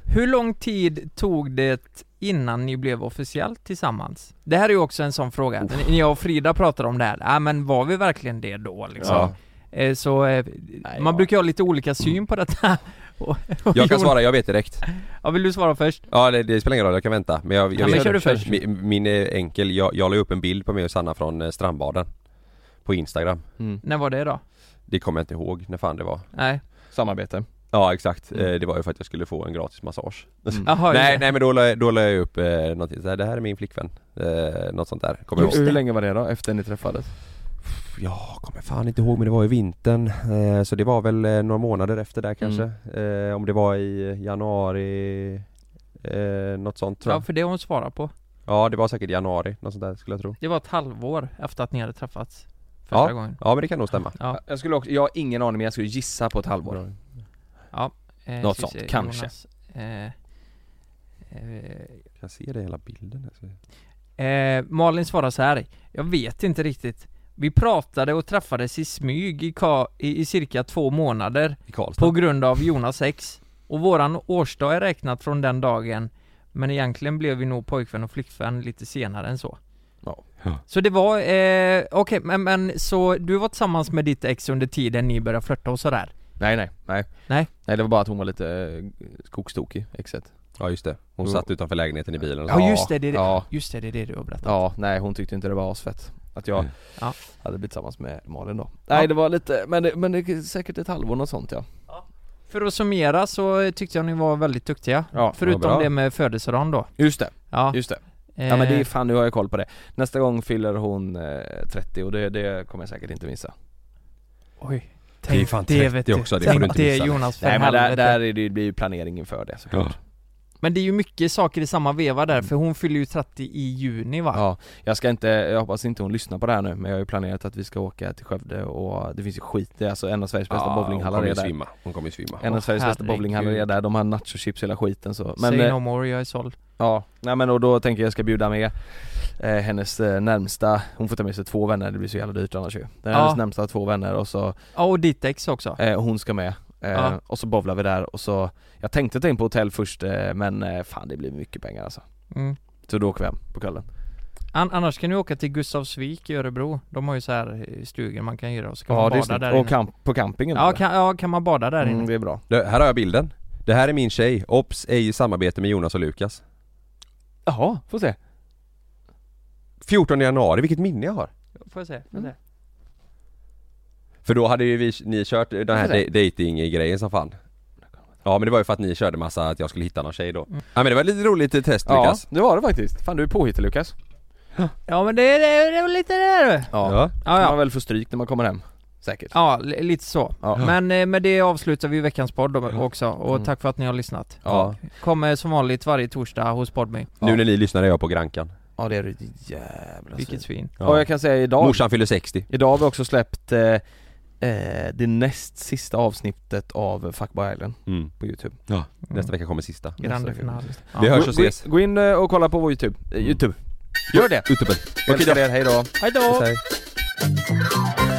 Hur lång tid tog det innan ni blev officiellt tillsammans? Det här är ju också en sån fråga, när jag och Frida pratade om det här, ja men var vi verkligen det då liksom? Ja. Eh, så eh, man ja. brukar ha lite olika syn på detta. Och- [LAUGHS] och Jag kan svara, jag vet direkt Ja, vill du svara först? Ja det, det spelar ingen roll, jag kan vänta men jag, jag Ja, men kör du först. Min, min är enkel, jag, jag la upp en bild på mig och Sanna från eh, strandbaden På Instagram Mm. När var det då? Det kommer jag inte ihåg när fan det var Nej. Samarbete Ja exakt, Mm. eh, det var ju för att jag skulle få en gratis massage Mm. [LAUGHS] Jaha, Nej just nej men då la, jag- då la jag upp eh, någonting så här, det här är min flickvän eh, Något sånt där, kommer jag hur, ihåg hur länge var det då, efter ni träffades? Ja, kommer fan inte ihåg men det var i vintern eh, Så det var väl eh, några månader efter där kanske Mm. eh, Om det var i januari eh, Något sånt tror Ja, jag för det har hon svarat på. Ja det var säkert januari, något sånt där skulle jag tro Det var ett halvår efter att ni hade träffats första Ja. gången. Ja men det kan nog stämma Ja. Jag skulle också, jag har ingen aning men jag skulle gissa på ett halvår Eh, Något sånt, se, kanske. Jonas, eh, eh, Kan jag se det i hela bilden? Alltså. Eh, Malin svarar så här. Jag vet inte riktigt. Vi pratade och träffades i smyg i, ka- i, i cirka två månader I Karlstad på grund av Jonas ex. Och våran årsdag är räknat från den dagen. Men egentligen blev vi nog pojkvän och flickvän lite senare än så. Ja. Ja. Så det var, eh, okej men, men så du var tillsammans med ditt ex under tiden ni började flörta och sådär? Nej nej, nej Nej. Nej det var bara att hon var lite eh, skogstokig, exet Ja just det, hon Jo. satt utanför lägenheten i bilen och Ja, så. just det, det är det, ja. just det, det är det du har berättat. Ja, nej hon tyckte inte det var asfett Att jag Mm. [LAUGHS] Ja. hade blivit tillsammans med Malin då Nej det var lite, men det, men det är säkert ett halvår något sånt ja För att summera så tyckte jag ni var väldigt duktiga. Ja, Förutom bra. det med födelsedagen då. Just det, Ja, just det Ja men det är eh, fan, nu har jag koll på det Nästa gång fyller hon eh, 30 och det, det kommer jag säkert inte missa Oj. Det är fan 30 vet du. också, det Tänk får du inte det missa. Jonas, för Nej men där, där är det, det blir ju planering inför det såklart Ja. Men det är ju mycket saker i samma veva där, för hon fyller ju 30 i juni va? Ja, jag ska inte, jag hoppas inte hon lyssnar på det här nu men jag har ju planerat att vi ska åka till Skövde och det finns ju skit, det är alltså en av Sveriges bästa Ja, bowlinghallar Hon är kommer ju där svimma, hon kommer ju svimma En av Sveriges bästa herregud. bowlinghallar är där, de har nachochips hela skiten så Men Say eh, no more, jag är såld. ja, nej men och då tänker jag ska bjuda med eh, hennes eh, närmsta, hon får ta med sig två vänner, det blir så jävla dyrt annars ju Den Ja. Hennes närmsta två vänner och så, Ja, och ditt ex också. eh, hon ska med Ja. Och så bowlar vi där och så Jag tänkte ta in på hotell först eh, men eh, fan det blir mycket pengar alltså Mm. Så då åker vi hem på kvällen An- annars kan du åka till Gustavsvik i Örebro. De har ju så här eh, stugor man kan hyra och så kan Ja man bada där och inne. på campingen Ja kan, ja, kan man bada där inne? mm, det är bra det, Här har jag bilden Det här är min tjej, Ops är i samarbete med Jonas och Lukas Jaha, får se 14 januari, vilket minne jag har! Får jag se? Får jag Mm. För då hade ju vi, ni kört den här da- dating-grejen som fan Ja men det var ju för att ni körde massa att jag skulle hitta någon tjej då Mm. Ja men det var lite roligt test Ja, Lukas det var det faktiskt. Fan du är påhittig Lukas [GASPS] Ja men det, var lite det du. Ja, Ja. Ja, Man ja. väl får stryk när man kommer hem Säkert Ja, li- lite så. Ja. Men eh, med det avslutar vi veckans podd då också och Mm. tack för att ni har lyssnat. Ja. Kommer som vanligt varje torsdag hos Podme. Nu när ni lyssnar är jag på Grankan Ja det är det jävla Vilket svin. svin. Och jag kan säga idag, Morsan fyller 60 idag har vi också släppt eh, eh, det näst sista avsnittet av Fuckboy Island mm. på youtube Nästa vecka kommer sista Grande final. Vi Ja. hörs och gå, ses gå in eh, och kolla på vår youtube, eh, youtube Gör det! Ute på Älskar er, hejdå! Hej då! Hej